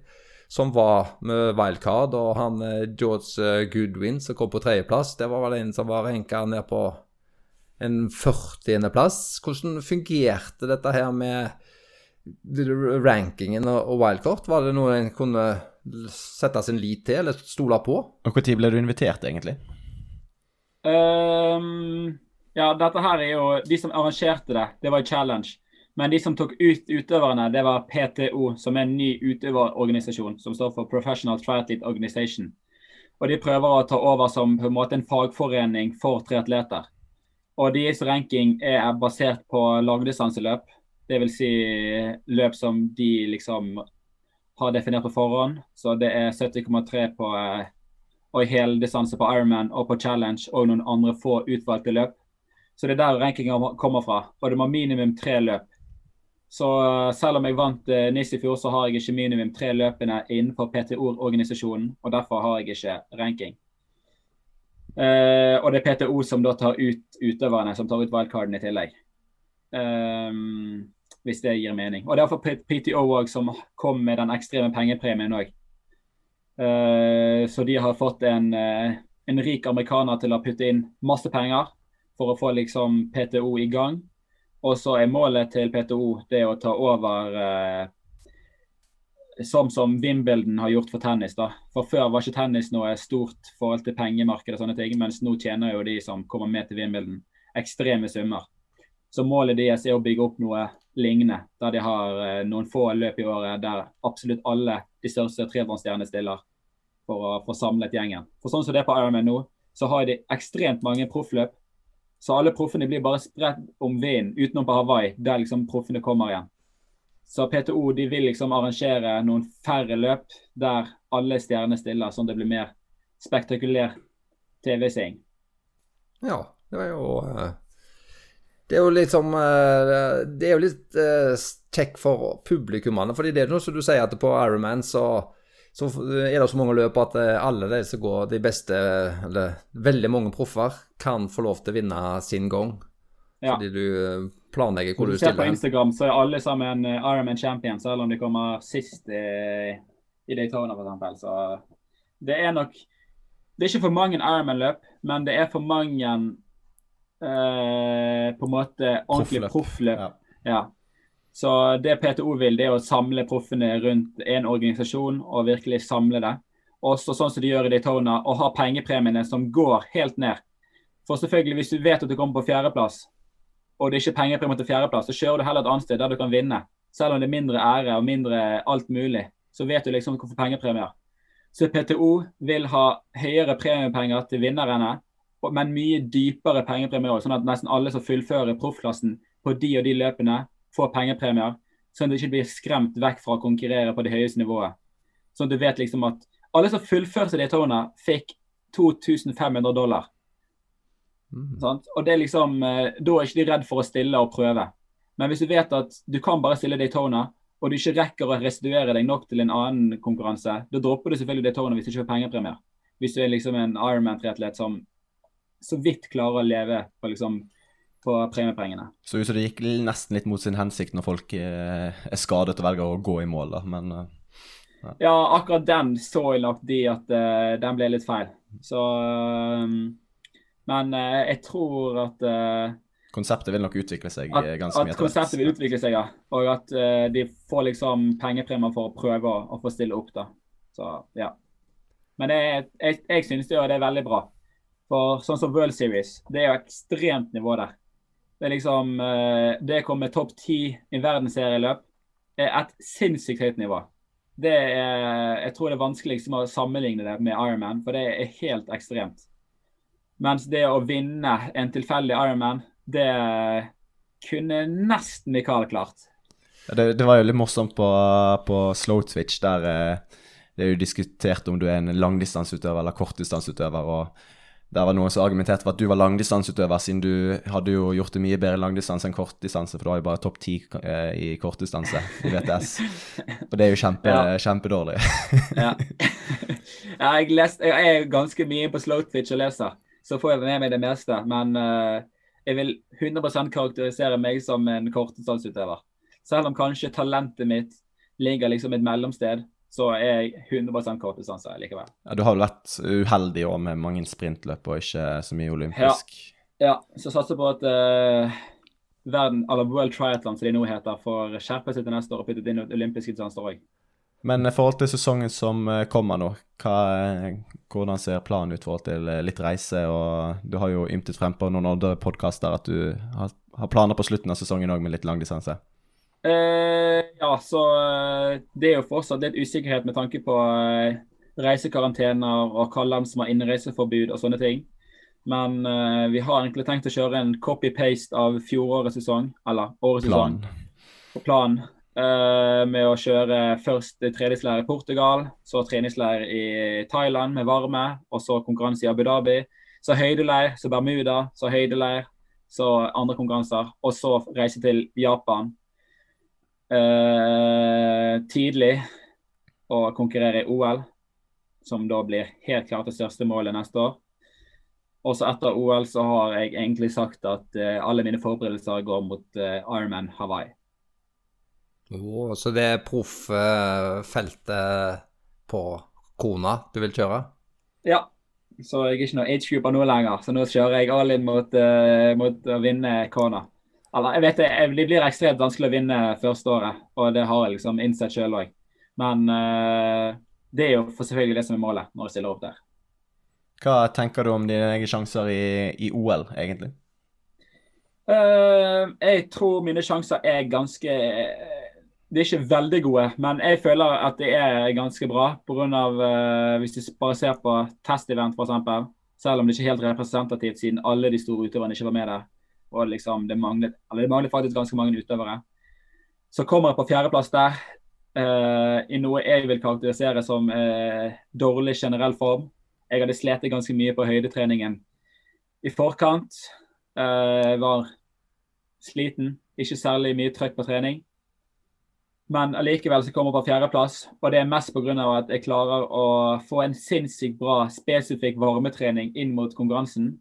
som var med wildcard. Og han eh, George eh, Goodwin, som kom på tredjeplass, det var vel en som var renka ned på en 40.-plass. Hvordan fungerte dette her med rankingen og og wildcard? Var det noe en kunne sette sin lit til eller stole på? Og Når ble du invitert, egentlig? Um, ja, dette her er jo De som arrangerte det, det var en challenge. Men de som tok ut utøverne, det var PTO, som er en ny utøverorganisasjon. Som står for Professional Triathlete Organization. Og de prøver å ta over som på en måte en fagforening for triatleter. Og deres ranking er basert på langdistanseløp. Dvs. Si løp som de liksom har definert på forhånd. Så det er 70,3 på eh, og heldistanse på Ironman og på Challenge og noen andre få utvalgte løp. Så det er der rankinga kommer fra. Og det må minimum tre løp. Så eh, selv om jeg vant uh, NIS i fjor, så har jeg ikke minimum tre løpene innenfor PTO-organisasjonen. Og derfor har jeg ikke ranking. Uh, og det er PTO som da tar ut utøverne, som tar ut wildcarden i tillegg. Um, hvis det gir mening. Og det er for PTO òg som kom med den ekstreme pengepremien òg. Uh, så de har fått en, uh, en, rik amerikaner til å putte inn masse penger for å få liksom PTO i gang. Og så er målet til PTO det å ta over sånn som Wimbledon har gjort for tennis. da. For Før var ikke tennis noe stort forhold til pengemarkedet, og sånne ting, mens nå tjener jo de som kommer med til Wimbledon, ekstreme summer. Så målet deres er å bygge opp noe lignende, der de har eh, noen få løp i året der absolutt alle de største triatlonstjernene stiller for å få samlet gjengen. For sånn som det er på Ironman nå, så har de ekstremt mange proffløp. Så alle proffene blir bare spredt om vinden utenom på Hawaii, der liksom proffene kommer igjen. Så PTO de vil liksom arrangere noen færre løp der alle stjernene stiller, sånn det blir mer spektakulær TV-seing. Ja, det er jo uh det er jo litt som eh, Det er jo litt uh, kjekk for publikummene. fordi det er noe som du sier at på Ironman så, så er det så mange løp at eh, alle de som går de beste, eller veldig mange proffer, kan få lov til å vinne sin gang. Ja. Fordi du planlegger hvor du, du stiller. På Instagram så er alle sammen Ironman champion, selv om de kommer sist i, i Daytona f.eks. Så det er nok Det er ikke for mange Ironman-løp, men det er for mange Eh, på en måte ordentlig proffløp. Ja. ja. Så det PTO vil, det er å samle proffene rundt en organisasjon og virkelig samle det. Også sånn som de gjør i Daytona, og ha pengepremiene som går helt ned. For selvfølgelig, hvis du vet at du kommer på fjerdeplass, og det er ikke pengepremie til fjerdeplass, så kjører du heller et annet sted der du kan vinne. Selv om det er mindre ære og mindre alt mulig, så vet du liksom hvorfor pengepremier. Så PTO vil ha høyere premiepenger til vinnerne men mye dypere pengepremier òg. Sånn at nesten alle som fullfører proffklassen på de og de løpene, får pengepremier. Sånn at du ikke blir skremt vekk fra å konkurrere på det høyeste nivået. Sånn at du vet liksom at alle som fullførte Daytona, fikk 2500 dollar. Mm. Og det er liksom, eh, Da er ikke de redd for å stille og prøve. Men hvis du vet at du kan bare stille Daytona, og du ikke rekker å restituere deg nok til en annen konkurranse, da dropper du selvfølgelig Daytona hvis du ikke får pengepremier. Hvis du er liksom en Ironman-triatlet som så vidt klarer å leve på, liksom, på premiepengene. Så ut som det gikk nesten litt mot sin hensikt når folk eh, er skadet og velger å gå i mål, da. Men uh, ja. ja. akkurat den så jeg nok de at uh, den ble litt feil. Så um, Men uh, jeg tror at Konseptet vil nok utvikle seg at, ganske mye. At konseptet vil utvikle seg, ja. Og at de får liksom pengepremier for å prøve å, å, få stille opp, da. Så ja. Men jeg, jeg, jeg synes det er veldig bra. For sånn som World Series, det er jo ekstremt nivå der. Det er liksom eh, Det å komme topp ti i verdensserieløp er et sinnssykt høyt nivå. Det er, jeg tror det er vanskelig liksom, å sammenligne det med Ironman, for det er helt ekstremt. Mens det å vinne en tilfeldig Ironman, det kunne nesten Mikael klart. Det, det, var jo litt morsomt på, på Slow Twitch, der eh, det er jo diskutert om du er en langdistanseutøver eller kortdistanseutøver. og der var noen som argumenterte for at du var langdistanseutøver, siden du hadde jo gjort det mye bedre langdistanse enn kortdistanse, for du har jo bare topp ti eh, i kortdistanse i VTS. Og det er jo kjempe, ja. kjempedårlig. ja. (laughs) ja jeg, lest, jeg, er ganske mye på Slow Twitch og leser, så får jeg med meg det meste. Men uh, jeg vil 100% karakterisere meg som en kortdistanseutøver. Selv om kanskje talentet mitt ligger liksom et mellomsted, så er jeg 100% kortdistanse likevel. Ja, Du har jo vært uheldig år med mange sprintløp og ikke så mye olympisk? Ja, ja så satser på at uh, verden, eller World Triathlon, som de nå heter, får skjerpe seg til neste år og putte inn olympiske distanser òg. Men i forhold til sesongen som eh, kommer nå, hva, eh, hvordan ser planen ut i forhold til eh, litt reise? og Du har jo ymtet frem på noen andre podkaster at du har, har, planer på slutten av sesongen òg med litt langdistanse. Eh, ja, så det er jo fortsatt litt usikkerhet med tanke på reisekarantener og hva land som har innreiseforbud og sånne ting. Men eh, vi har egentlig tenkt å kjøre en copy-paste av fjorårets sesong, eller årets Plan. sesong. På planen. Eh, med å kjøre først treningsleir i Portugal, så treningsleir i Thailand med varme, og så konkurranse i Abu Dhabi. Så høydeleir, så Bermuda, så høydeleir, så andre konkurranser. Og så reise til Japan eh, tidlig og konkurrere i OL, som da blir helt klart det største målet neste år. Og så etter OL så har jeg egentlig sagt at eh, alle mine forberedelser går mot eh, Ironman Hawaii. Oh, så det er profffeltet på kona du vil kjøre? Ja. Så jeg er ikke noe age-grouper nå lenger. Så nå kjører jeg all in mot, uh, mot å vinne kona. Eller jeg vet det, det blir ekstremt vanskelig å vinne første året, og det har jeg liksom innsett sjøl òg. Men uh, det er jo for selvfølgelig det som er målet når jeg stiller opp der. Hva tenker du om dine egne sjanser i, i OL, egentlig? Uh, jeg tror mine sjanser er ganske de er ikke veldig gode, men jeg føler at det er ganske bra. På grunn av, uh, hvis du bare ser på test-event, f.eks., selv om det ikke er helt representativt siden alle de store utøverne ikke var med der. Og liksom det manglet, det manglet faktisk ganske mange utøvere. Så kommer jeg på fjerdeplass der, uh, i noe jeg vil karakterisere som uh, dårlig generell form. Jeg hadde slitt ganske mye på høydetreningen i forkant. var sliten, ikke særlig mye trøkk på trening. Men allikevel så kommer jeg på fjerdeplass. Og det er mest pga. at jeg klarer å få en sinnssykt bra spesifikk varmetrening inn mot konkurransen.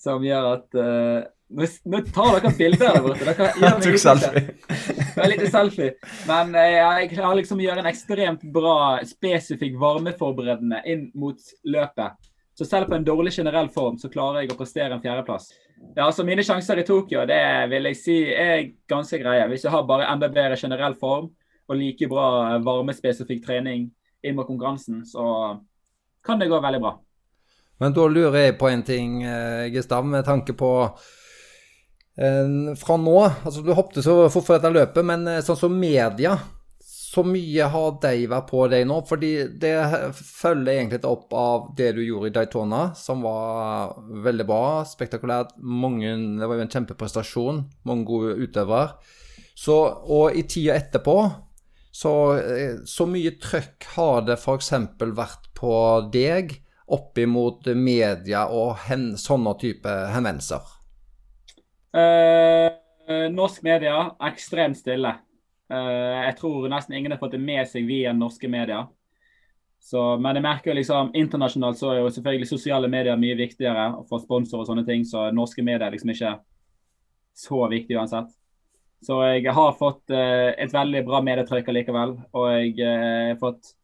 Som gjør at uh, nå, nå, tar dere bilder der borte. Dere (laughs) gjør meg selfie. litt selfie. Men uh, jeg klarer liksom å gjøre en ekstremt bra spesifikk varmeforberedende inn mot løpet. Så selv på en dårlig generell form så klarer jeg å prestere en fjerdeplass. Ja, så Mine sjanser i Tokyo det vil jeg si er ganske greie. Hvis jeg har bare enda bedre generell form og like bra varmespesifikk trening inn mot konkurransen, så kan det gå veldig bra. Men da lurer jeg på en ting, eh, Gustav, med tanke på eh, fra nå altså Du hoppet så fort for dette løpet, men eh, sånn som media så mye har de vært på deg nå? Fordi det følger egentlig opp av det du gjorde i Daytona, som var veldig bra, spektakulært. Mange, det var jo en kjempeprestasjon. Mange gode utøvere. Så, og i tida etterpå så, så mye trøkk har det f.eks. vært på deg opp imot media og hen, sånne type henvendelser? Eh, norsk media ekstremt stille. Eh, jeg tror nesten ingen har fått det med seg via norske medier. Så, men jeg merker liksom internasjonalt så er jo selvfølgelig sosiale medier mye viktigere for sponsorer og sånne ting, så norske medier er liksom ikke så viktig uansett. Så jeg har fått uh, et veldig bra medietrykk likevel. Og jeg uh, har fått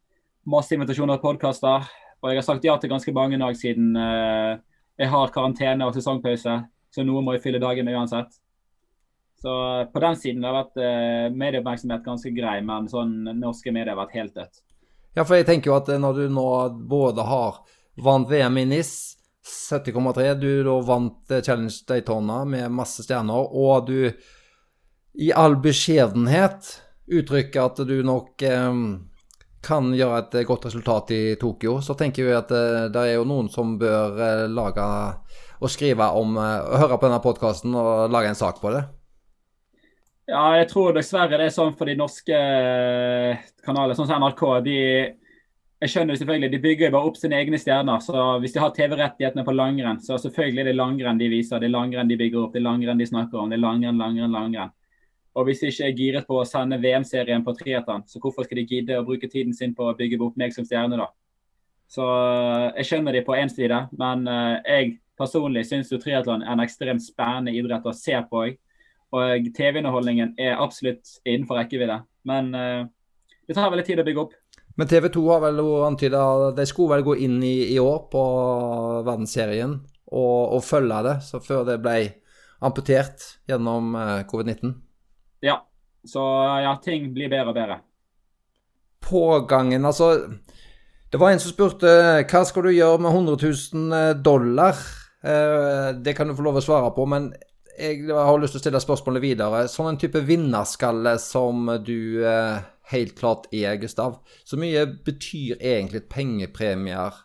masse invitasjoner til podkaster. Og jeg har sagt ja til ganske mange dager siden uh, jeg har karantene og sesongpause. Så noe må jeg fylle dagen med uansett. Så på den siden har det vært uh, medieoppmerksomhet ganske grei, men sånn norske medier har vært helt dødt. Ja, for jeg tenker jo at når du nå både har vant VM i NIS 70,3, du da vant eh, Challenge Daytona med masse stjerner, og du i all beskjedenhet uttrykker at du nok eh, kan gjøre et godt resultat i Tokyo, så tenker vi at eh, det er jo noen som bør eh, lage og skrive om Høre på denne podkasten og lage en sak på det. Ja, jeg tror dessverre det er sånn for de norske kanalene, kanaler, sånn som NRK. de jeg skjønner selvfølgelig, De bygger jo bare opp sine egne stjerner. så Hvis de har TV-rettighetene på langrenn, så selvfølgelig er det langrenn de viser. Det er langrenn de bygger opp, det er langrenn de snakker om. det er langrenn, langrenn, langrenn. Og Hvis de ikke er giret på å sende VM-serien på triatlon, så hvorfor skal de gidde å bruke tiden sin på å bygge opp meg som stjerne, da? Så eh, Jeg skjønner de på én side, men eh, jeg personlig syns triatlon er en ekstremt spennende idrett å se på. Også. Og TV-underholdningen er absolutt innenfor rekkevidde. Men uh, det tar veldig tid å bygge opp. Men TV 2 har vel antyda de skulle vel gå inn i, i år på verdensserien og, og, følge det, så før det ble amputert gjennom uh, covid-19? Ja. Så ja, ting blir bedre og bedre. pågangen Altså, det var en som spurte hva skal du gjøre med 100 000 dollar? Eh, det kan du få lov å svare på, men jeg har lyst til å stille spørsmålet videre. Sånn en type vinnerskalle som du eh, helt klart er, Gustav. Så mye betyr egentlig pengepremier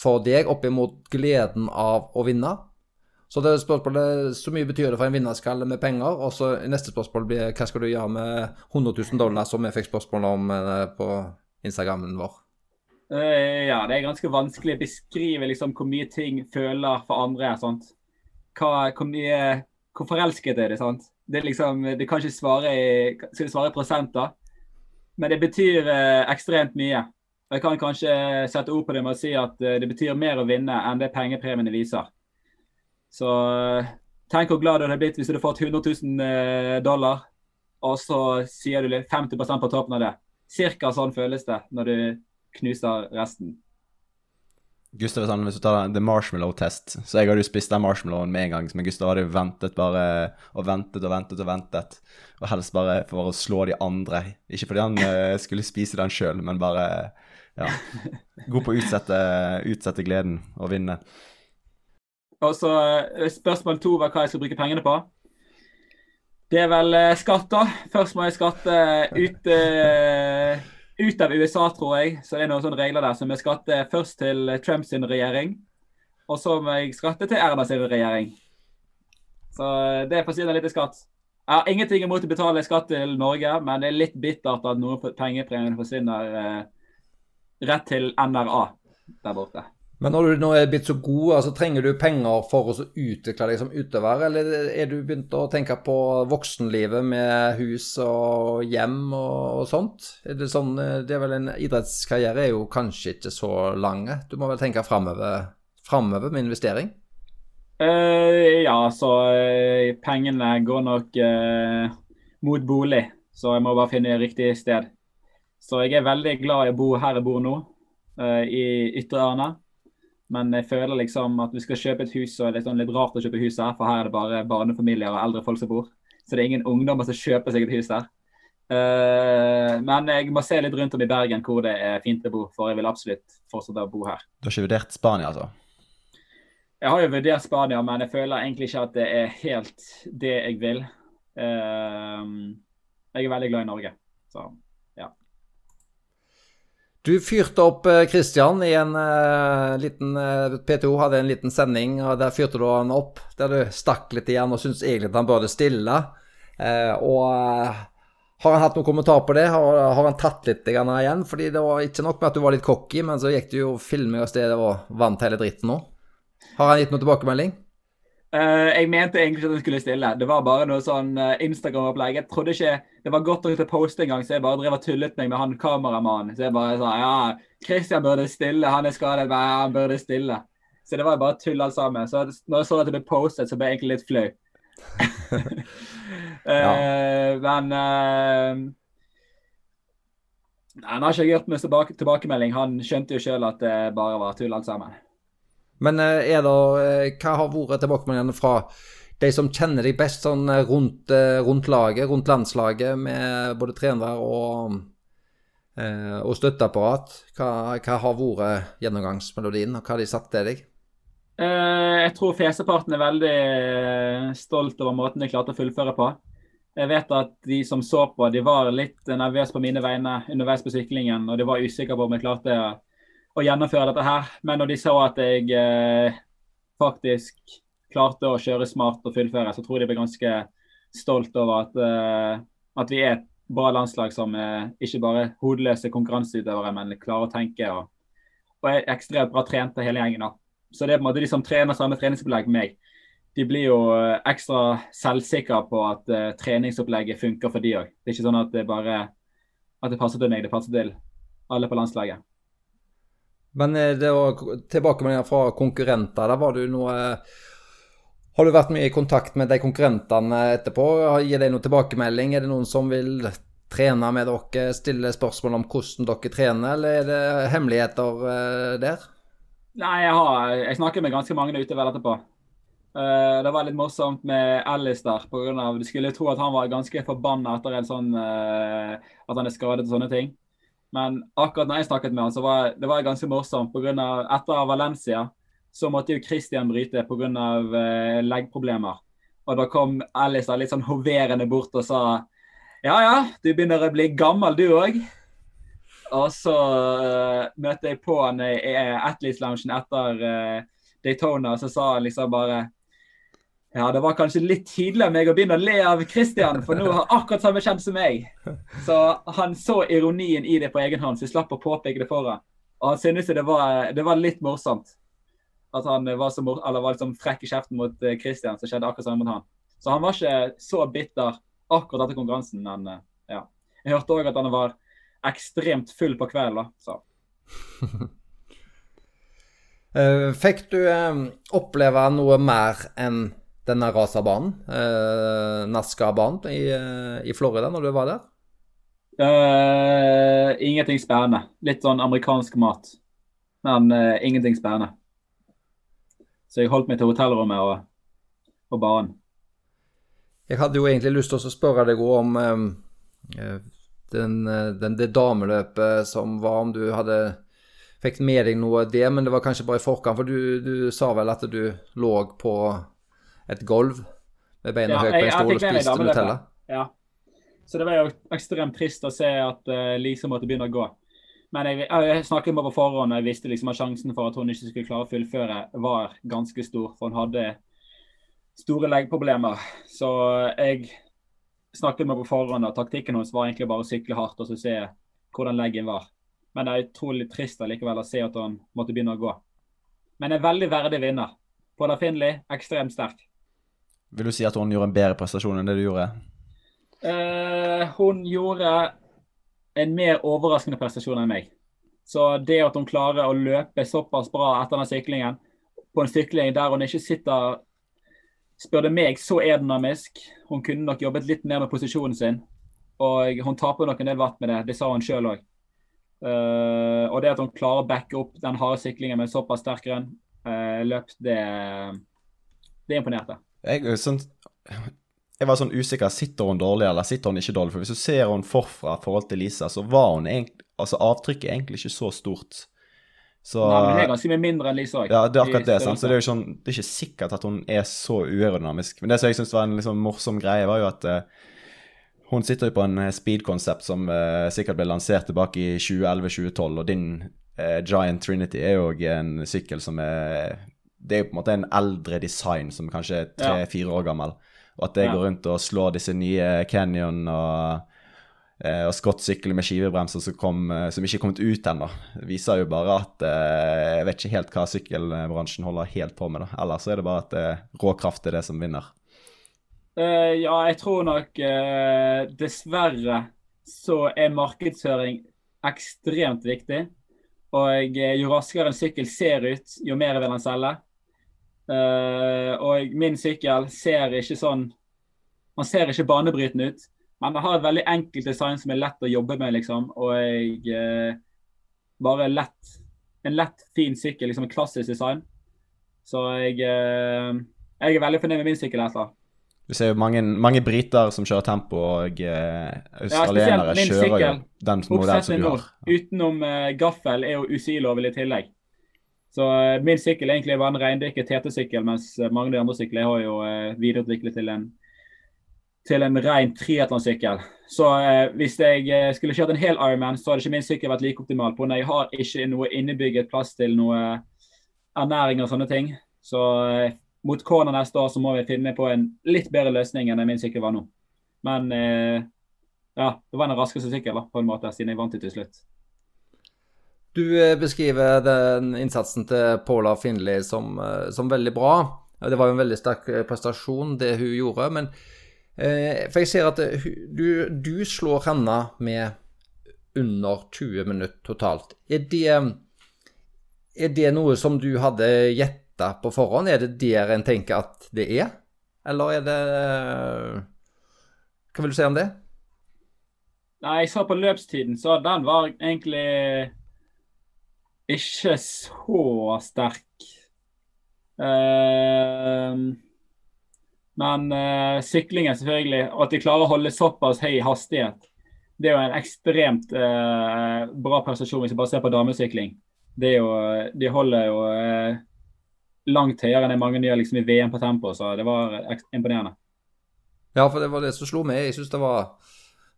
for deg oppimot gleden av å vinne? Så det spørsmålet, så mye betyr det for en vinnerskalle med penger? Og så neste spørsmål blir hva skal du gjøre med 100 000 dollar, som jeg fikk spørsmål om eh, på Instagrammen vår? Uh, ja, det er ganske vanskelig å beskrive liksom, hvor mye ting føler for andre. Sånt. Hva, hvor mye hvor forelsket er det? sant? Det, liksom, det kan ikke svare i, skal svare i prosenter, men det betyr eh, ekstremt mye. Jeg kan kanskje sette ord på det med å si at eh, det betyr mer å vinne enn det pengepremiene viser. Så eh, tenk hvor glad du hadde blitt hvis du hadde fått 100 000 eh, dollar, og så sier du 50% på toppen av det. Cirka sånn føles det når du knuser resten. Gustav sånn, Hvis du tar the marshmallow test, så jeg hadde jo spist den marshmallowen med en gang. Men Gustav hadde jo ventet bare og ventet og ventet og ventet. Og helst bare for å slå de andre. Ikke fordi han uh, skulle spise den sjøl, men bare ja, god på å utsette, utsette gleden og vinne. Og så eh, Spørsmål to var hva jeg skal bruke pengene på. Det er vel uh, skatt, da. Først må jeg skatte ut uh, ut av USA, tror jeg. Så det er noen sånne regler der. Så vi skatter først til Trumps regjering. Og så må jeg skatte til Erna sin regjering. Så det forsvinner litt i skatt. Jeg har ingenting imot å betale skatt til Norge, men det er litt bittert at noen pengepremier forsvinner eh, rett til NRA der borte. Men når du nå er blitt så god, altså trenger du penger for å utvikle deg som utøver, eller er du begynt å tenke på voksenlivet med hus og hjem og, og sånt? Er det, sånn, det er vel En idrettskarriere er jo kanskje ikke så lang. Du må vel tenke framover med investering? Uh, ja, så uh, pengene går nok uh, mot bolig, så jeg må bare finne riktig sted. Så jeg er veldig glad i å bo her jeg bor nå, i Ytre Arna. Men jeg føler liksom at vi skal kjøpe et hus, og det er sånn litt rart å kjøpe hus her, for her er det bare barnefamilier og eldre folk som bor. Så det er ingen ungdommer som kjøper seg et hus der. Uh, men jeg må se litt rundt om i Bergen hvor det er fint å bo, for jeg vil absolutt fortsette å bo her. Du har ikke vurdert Spania, altså? Jeg har jo vurdert Spania, men jeg føler egentlig ikke at det er helt det jeg vil. Uh, jeg er veldig glad i Norge, så du fyrte opp Kristian eh, i en uh, liten uh, P2 hadde en liten sending, og der fyrte du han opp. Der du stakk litt igjen og syntes egentlig at han burde stille. Uh, og har han hatt noen kommentar på det? Har, har han tatt litt igjen? Fordi det var ikke nok med at du var litt cocky, men så gikk du jo filming av stedet og vant hele dritten nå. Har han gitt noen tilbakemelding? Uh, jeg mente egentlig ikke at han skulle stille. Det var bare noe sånn uh, Instagram-opplegg. Jeg trodde ikke det var godt nok til å poste engang, så jeg bare drev og tullet meg med han kameramannen. Så jeg bare sa ja, Christian burde stille, han er skadet, men ja, han burde stille. Så det var bare tull alt sammen. Så når jeg så at det ble postet, så ble jeg egentlig litt flau. (laughs) uh, men han har ikke gjort med tilbakemelding. Han skjønte jo sjøl at det bare var tull alt sammen. Men eh, er det, eh, hva har vært tilbakemeldingene fra de som kjenner deg best sånn eh, rundt, rundt, laget, rundt landslaget, med både trenere og, og støtteapparat? Hva, hva, har vært gjennomgangsmelodien, og hva har de sagt til deg? Jeg tror fjeseparten er veldig stolt over måten de klarte å fullføre på. Jeg vet at de som så på, de var litt nervøse på mine vegne underveis på syklingen, og de var usikre på om jeg klarte å gjennomføre dette her. Men når de så at jeg eh, faktisk klarte å kjøre smart og fullføre, så tror jeg de ble ganske stolt over at, eh, at vi er et bra landslag som eh, ikke bare hodeløse konkurranseutøvere, men klarer å tenke og, og er ekstremt bra trente hele gjengen. Så det er på en måte de som trener samme treningsopplegg med meg. De blir jo eh, ekstra selvsikre på at uh, treningsopplegget funker for de òg. Det er ikke sånn at det bare at det passer til meg, det passer til alle på landslaget. Men eh, det var tilbakemeldinger fra konkurrenter. Der var du noe Har du vært mye i kontakt med de konkurrentene etterpå? Gir de noen tilbakemelding? Er det noen som vil trene med dere, stille spørsmål om hvordan dere trener, eller er det hemmeligheter eh, der? Nei, jeg, har, jeg snakker med ganske mange ute vel etterpå. Det var litt morsomt med Alistair. På grunn av, du skulle tro at han var ganske forbanna etter en sånn at han er skadet og sånne ting. Men akkurat når jeg snakket med han, så var det var ganske morsomt. På grunn av, etter Valencia så måtte jo Christian bryte pga. Eh, leggproblemer. Og da kom Alice litt sånn hoverende bort og sa ja ja, du begynner å bli gammel du òg. Og så uh, møtte jeg på han i Atletes-loungen etter uh, Daytona, og så sa han liksom bare ja, det var kanskje litt tidlig av meg å begynne å le av Christian, for nå har akkurat samme kjent som meg. Så han så ironien i det på egen hånd, så jeg slapp å påpeke det for ham. Og han syntes det var, det var litt morsomt. At han var, så, var liksom frekk i kjeften mot eh, Christian, så skjedde akkurat samme mot han. Så han var ikke så bitter akkurat etter konkurransen, men eh, ja. Jeg hørte òg at han var ekstremt full på kvelden, så. (laughs) Eh, fikk du oppleve noe mer enn denne racerbanen, eh, NASCAR-banen i, eh, i, Florida, når du var der? Uh, ingenting spennende. Litt sånn amerikansk mat. Men uh, ingenting spennende. Så jeg holdt meg til hotellrommet og, og banen. Jeg hadde jo egentlig lyst til å spørre deg om um, den, den, det dameløpet som var, om du hadde fikk med deg noe av det, men det var kanskje bare i forkant. For du, du sa vel at du lå på et gulv med beina ja, høyt på en stol og spiste Nutella. Ja. Så det var jo ekstremt trist å se at uh, Lise måtte begynne å gå. Men jeg, jeg snakket med på forhånd, og jeg visste liksom at sjansen for at hun ikke skulle klare å fullføre, var ganske stor. For hun hadde store leggproblemer. Så jeg snakket med på forhånd, og taktikken hennes var egentlig bare å sykle hardt og så se hvordan leggen var. Men det er utrolig trist allikevel å se at hun måtte begynne å gå. Men en veldig verdig vinner. Paula Finley, ekstremt sterk. Vil du si at hun gjorde en bedre prestasjon enn det du gjorde? Uh, hun gjorde en mer overraskende prestasjon enn meg. Så det at hun klarer å løpe såpass bra etter den syklingen, på en sykling der hun ikke sitter Spør det meg, så aerodynamisk. Hun kunne nok jobbet litt mer med posisjonen sin. Og hun taper nok en del vatt med det. Det sa hun sjøl òg. Uh, eh, og det at hun klarer å backe opp den harde syklingen med såpass sterk grønn uh, løp, det, det imponerte. Jeg, sånn, jeg var sånn usikker. Sitter hun dårlig, eller sitter hun ikke dårlig? For hvis du ser hun forfra i forhold til Lisa, så var hun egentlig Altså, avtrykket er egentlig ikke så stort. Så, Nei, men det er ganske mye mindre enn Lisa òg. Ja, det er akkurat det. sant? Så det er jo sånn, det er ikke sikkert at hun er så uaerodynamisk. Men det som jeg syns var en liksom morsom greie, var jo at uh, hun sitter jo på en eh, speed-konsept som uh, sikkert ble lansert tilbake i 2011-2012, og din uh, Giant Trinity er jo en sykkel som er det er jo på en måte en eldre design som kanskje er tre-fire år gammel. Og at jeg går rundt og slår disse nye Canyon og, eh, og Scott sykler med skivebremser som, kom, eh, som ikke er kommet ut ennå, viser jo bare at eh, jeg vet ikke helt hva sykkelbransjen holder helt på med. da. Ellers er det bare at eh, rå kraft er det som vinner. Uh, ja, jeg tror nok uh, dessverre så er markedsføring ekstremt viktig. Og jo raskere en sykkel ser ut, jo mer vil den selge. Uh, og min sykkel ser ikke sånn Han ser ikke banebrytende ut, men den har et veldig enkelt design som er lett å jobbe med, liksom. Og uh, Bare lett En lett, fin sykkel, liksom en klassisk design. Så jeg, uh, jeg er veldig fornøyd med min sykkel. Etter. Du ser jo mange, mange briter som kjører tempo, og australienere ja, kjører jo den modellen som du har. Utenom gaffel er jo UCI-loven i tillegg. Så uh, min sykkel egentlig var en reindykket TT-sykkel, mens uh, mange av de andre syklene har jo uh, videreutviklet til en, til en ren triatlonsykkel. Så hvis jeg skulle kjørt en hel Ironman, så hadde ikke min sykkel vært like optimal. på Jeg har ikke noe innebygget plass til noe ernæring og sånne ting. Så mot Kona neste år så må vi finne på en litt bedre løsning enn min sykkel var nå. Men ja, det var den raskeste sykkelen på en måte, siden jeg vant det til slutt. Du eh, beskriver den innsatsen til Paula Finley som, eh, som, veldig bra. Det var jo en veldig sterk eh, prestasjon, det hun gjorde. Men eh, For jeg ser at du, du, slår henne med under 20 minutter totalt. Er det, er det noe som du hadde gjetta på forhånd? Er det der en tenker at det er? Eller er det Hva vil du si om det? Nei, jeg sa på løpstiden, så den var egentlig ikke så sterk. Uh, men uh, syklingen, selvfølgelig. Og at de klarer å holde såpass høy hastighet det er jo en ekstremt uh, bra prestasjon hvis vi bare ser på damesykling. Det er jo, de holder jo eh, langt høyere enn det mange gjør liksom, i VM på tempo, så det var imponerende. Ja, for det var det som slo meg. Jeg syns det var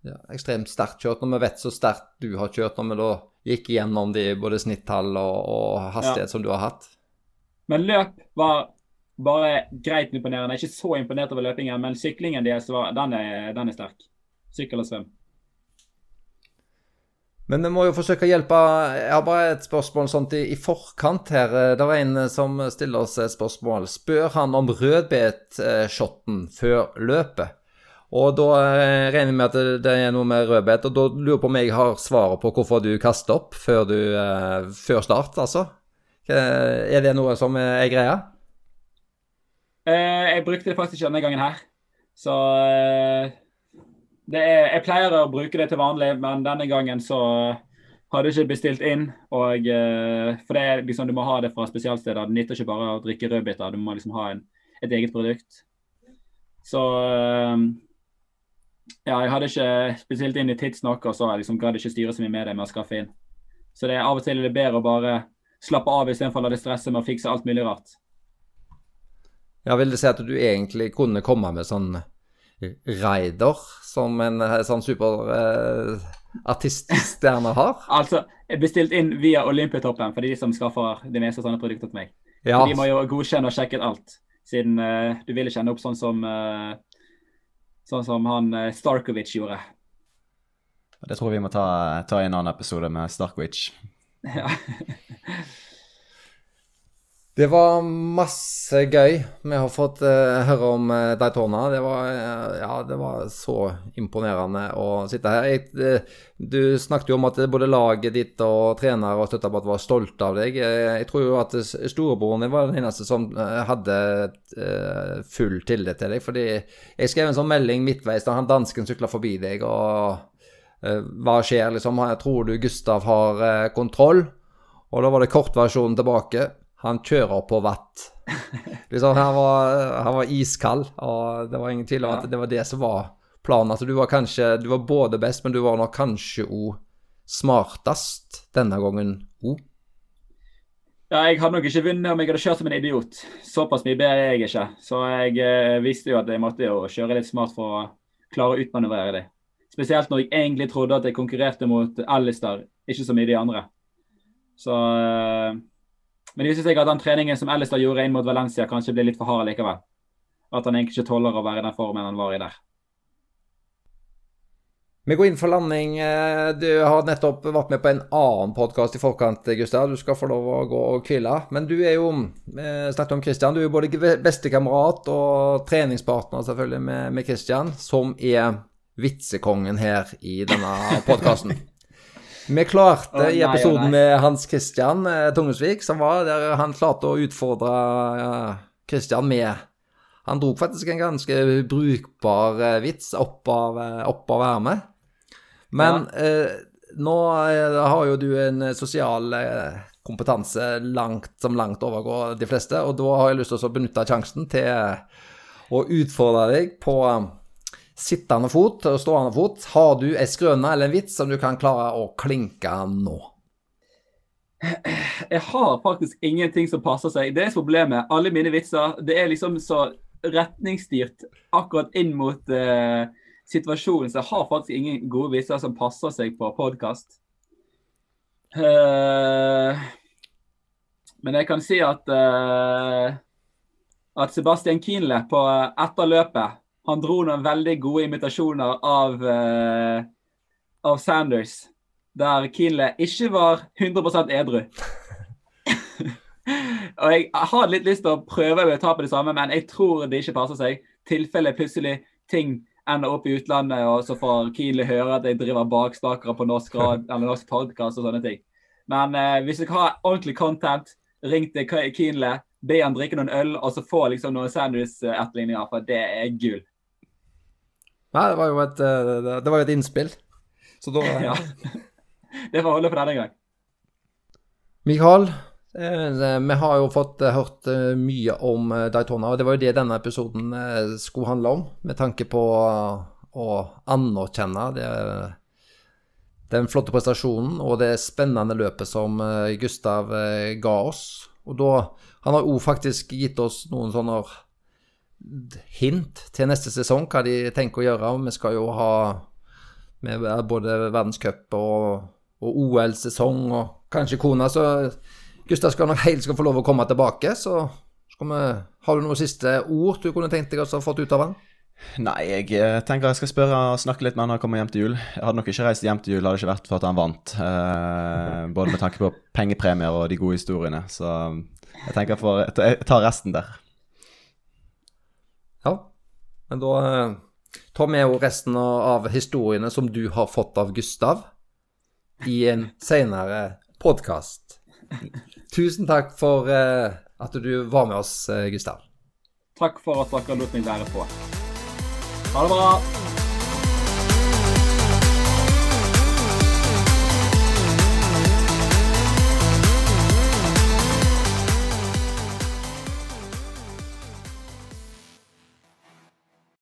ja, ekstremt sterkt kjørt. Når vi vet så sterkt du har kjørt, når vi da gikk gjennom de både snittall og, og hastighet ja. som du har hatt. Men løp var bare greit imponerende. Jeg er ikke så imponert over løpingen, men syklingen deres den, den er sterk. Sykkel og svøm. Men vi må jo forsøke å hjelpe Jeg har bare et spørsmål sånt i, i forkant her. Det var en som stiller oss et spørsmål. Spør han om rødbetshotten før løpet? Og da eh, regner jeg med at det er noe med rødbet, og da lurer jeg på om jeg har svaret på hvorfor du kaster opp før, du, eh, før start, altså? Er det noe som er greia? Eh, jeg brukte det faktisk ikke denne gangen her. Så eh, er, Jeg pleier å bruke det til vanlig, men denne gangen så hadde jeg ikke bestilt inn. Og, eh, for det er liksom, du må ha det fra spesialsteder. Det nytter ikke bare å drikke rødbiter, du må liksom ha en, et eget produkt. Så eh, ja, jeg hadde ikke spesielt inn i tidsnok, og så liksom, gadd ikke styre så mye med det med å skaffe inn. Så det er av og til er det bedre å bare slappe av istedenfor å la det stresse med å fikse alt mulig rart. Ja, vil det si at du egentlig kunne komme med sånn Raider som en eh, sånn superartiststjerne eh, har? (laughs) altså, jeg bestilte inn via Olympiatoppen for de som skaffer de meste sånne produkter til meg. Ja. de må jo godkjenne og sjekke alt, siden eh, du vil ikke ende opp sånn som uh, sånn som han Starkovic gjorde. Det tror jeg vi må ta, ta i en annen episode med Starkovic. (laughs) Ja. Det var masse gøy vi har fått uh, høre om uh, Daytona. Det var, uh, ja, det var så imponerende å sitte her. Jeg, du snakket jo om at både laget ditt og trener og støtteapparat var stolte av deg. Jeg tror jo at storebroren din var den eneste som hadde full tillit til deg. Fordi jeg skrev en sånn melding midtveis da han dansken sykla forbi deg, og hva skjer, liksom? Tror du Gustav har kontroll? Og da var det kortversjonen tilbake. Han kjører på vatt. Liksom, han, var, han var iskald, og det var ingen tvil om at det var det som var planen. Altså, du var kanskje Du var både best, men du var nok kanskje òg smartest denne gangen òg. Ja, jeg hadde nok ikke vunnet om jeg hadde kjørt som en idiot. Såpass mye bedre er jeg ikke. Så jeg eh, visste jo at jeg måtte jo kjøre litt smart for å klare å utmanøvrere det. Spesielt når jeg egentlig trodde at jeg konkurrerte mot Alistair, ikke så mye de andre. Så eh, men jeg syns at den treningen som Ellestad gjorde inn mot Valencia, kanskje ble litt for hard likevel. At han egentlig ikke tåler å være i den formen han var i der. Vi går inn for landing. Eh, du har nettopp vært med på en annen podkast i forkant, Gustav. Du skal få lov å gå og hvile. Men du er jo snakket om Christian, du er jo både bestekamerat og treningspartner selvfølgelig med, med Christian, som er vitsekongen her i denne podkasten. (laughs) Vi klarte oh, nei, i episoden oh, med Hans Christian eh, Tungesvik, som var der han klarte å utfordre Christian med Han dro faktisk en ganske brukbar eh, vits opp av, eh, opp av ermet. Men ja. eh, nå har jo du en sosial kompetanse langt, som langt overgår de fleste, og da har jeg lyst til å benytte sjansen til å utfordre deg på sittende fot og stående fot. Har du ei skrøne eller en vits som du kan klare å klinke nå? Jeg har faktisk ingenting som passer seg. Det er problemet. Alle mine vitser det er liksom så retningsstyrt akkurat inn mot uh, situasjonen, så jeg har faktisk ingen gode vitser som passer seg på podkast. Uh, eh, men jeg kan si at uh, at Sebastian Kienle på etterløpet han dro noen veldig gode imitasjoner av, uh, av Sanders, der Kienle ikke var 100% edru. (laughs) og Jeg har litt lyst til å prøve å ta på det samme, men jeg tror det ikke passer seg. Tilfelle plutselig ting ender opp i utlandet, og så får Kienle høre at jeg driver bakstakere på norsk, rad, (laughs) eller norsk podcast og sånne ting. Men uh, hvis du har ordentlig content, ring til Kienle, be han drikke noen øl, og så få liksom noen Sanders-etterligninger, for det er gull. Nei, det var jo et, eh, det var et innspill. Så da (laughs) Ja. Det får holde for denne gang. Mikael, eh, vi har jo fått eh, hørt mye om Daytona, og det var jo det denne episoden skulle handle om, med tanke på å anerkjenne det den flotte prestasjonen og det spennende løpet som Gustav ga oss. Og da Han har jo faktisk gitt oss noen sånne hint til neste sesong, hva de tenker å gjøre. Vi skal jo ha med både verdenscup og, og OL-sesong og kanskje kona, så Gustav skal nok helt skal få lov å komme tilbake. Så skal vi Har du noen siste ord du kunne tenkt deg å fått ut av han? Nei, jeg eh, tenker jeg skal spørre og snakke litt med han når han kommer hjem til jul. Jeg hadde nok ikke reist hjem til jul hadde det ikke vært for at han vant. Eh, både med tanke på pengepremier og de gode historiene. Så jeg tenker jeg tar resten der. Ja, men da eh, tar vi jo resten av historiene som du har fått av Gustav, i en senere podkast. Tusen takk for eh, at du var med oss, eh, Gustav. Takk for at dere lot meg være på. Ha det bra.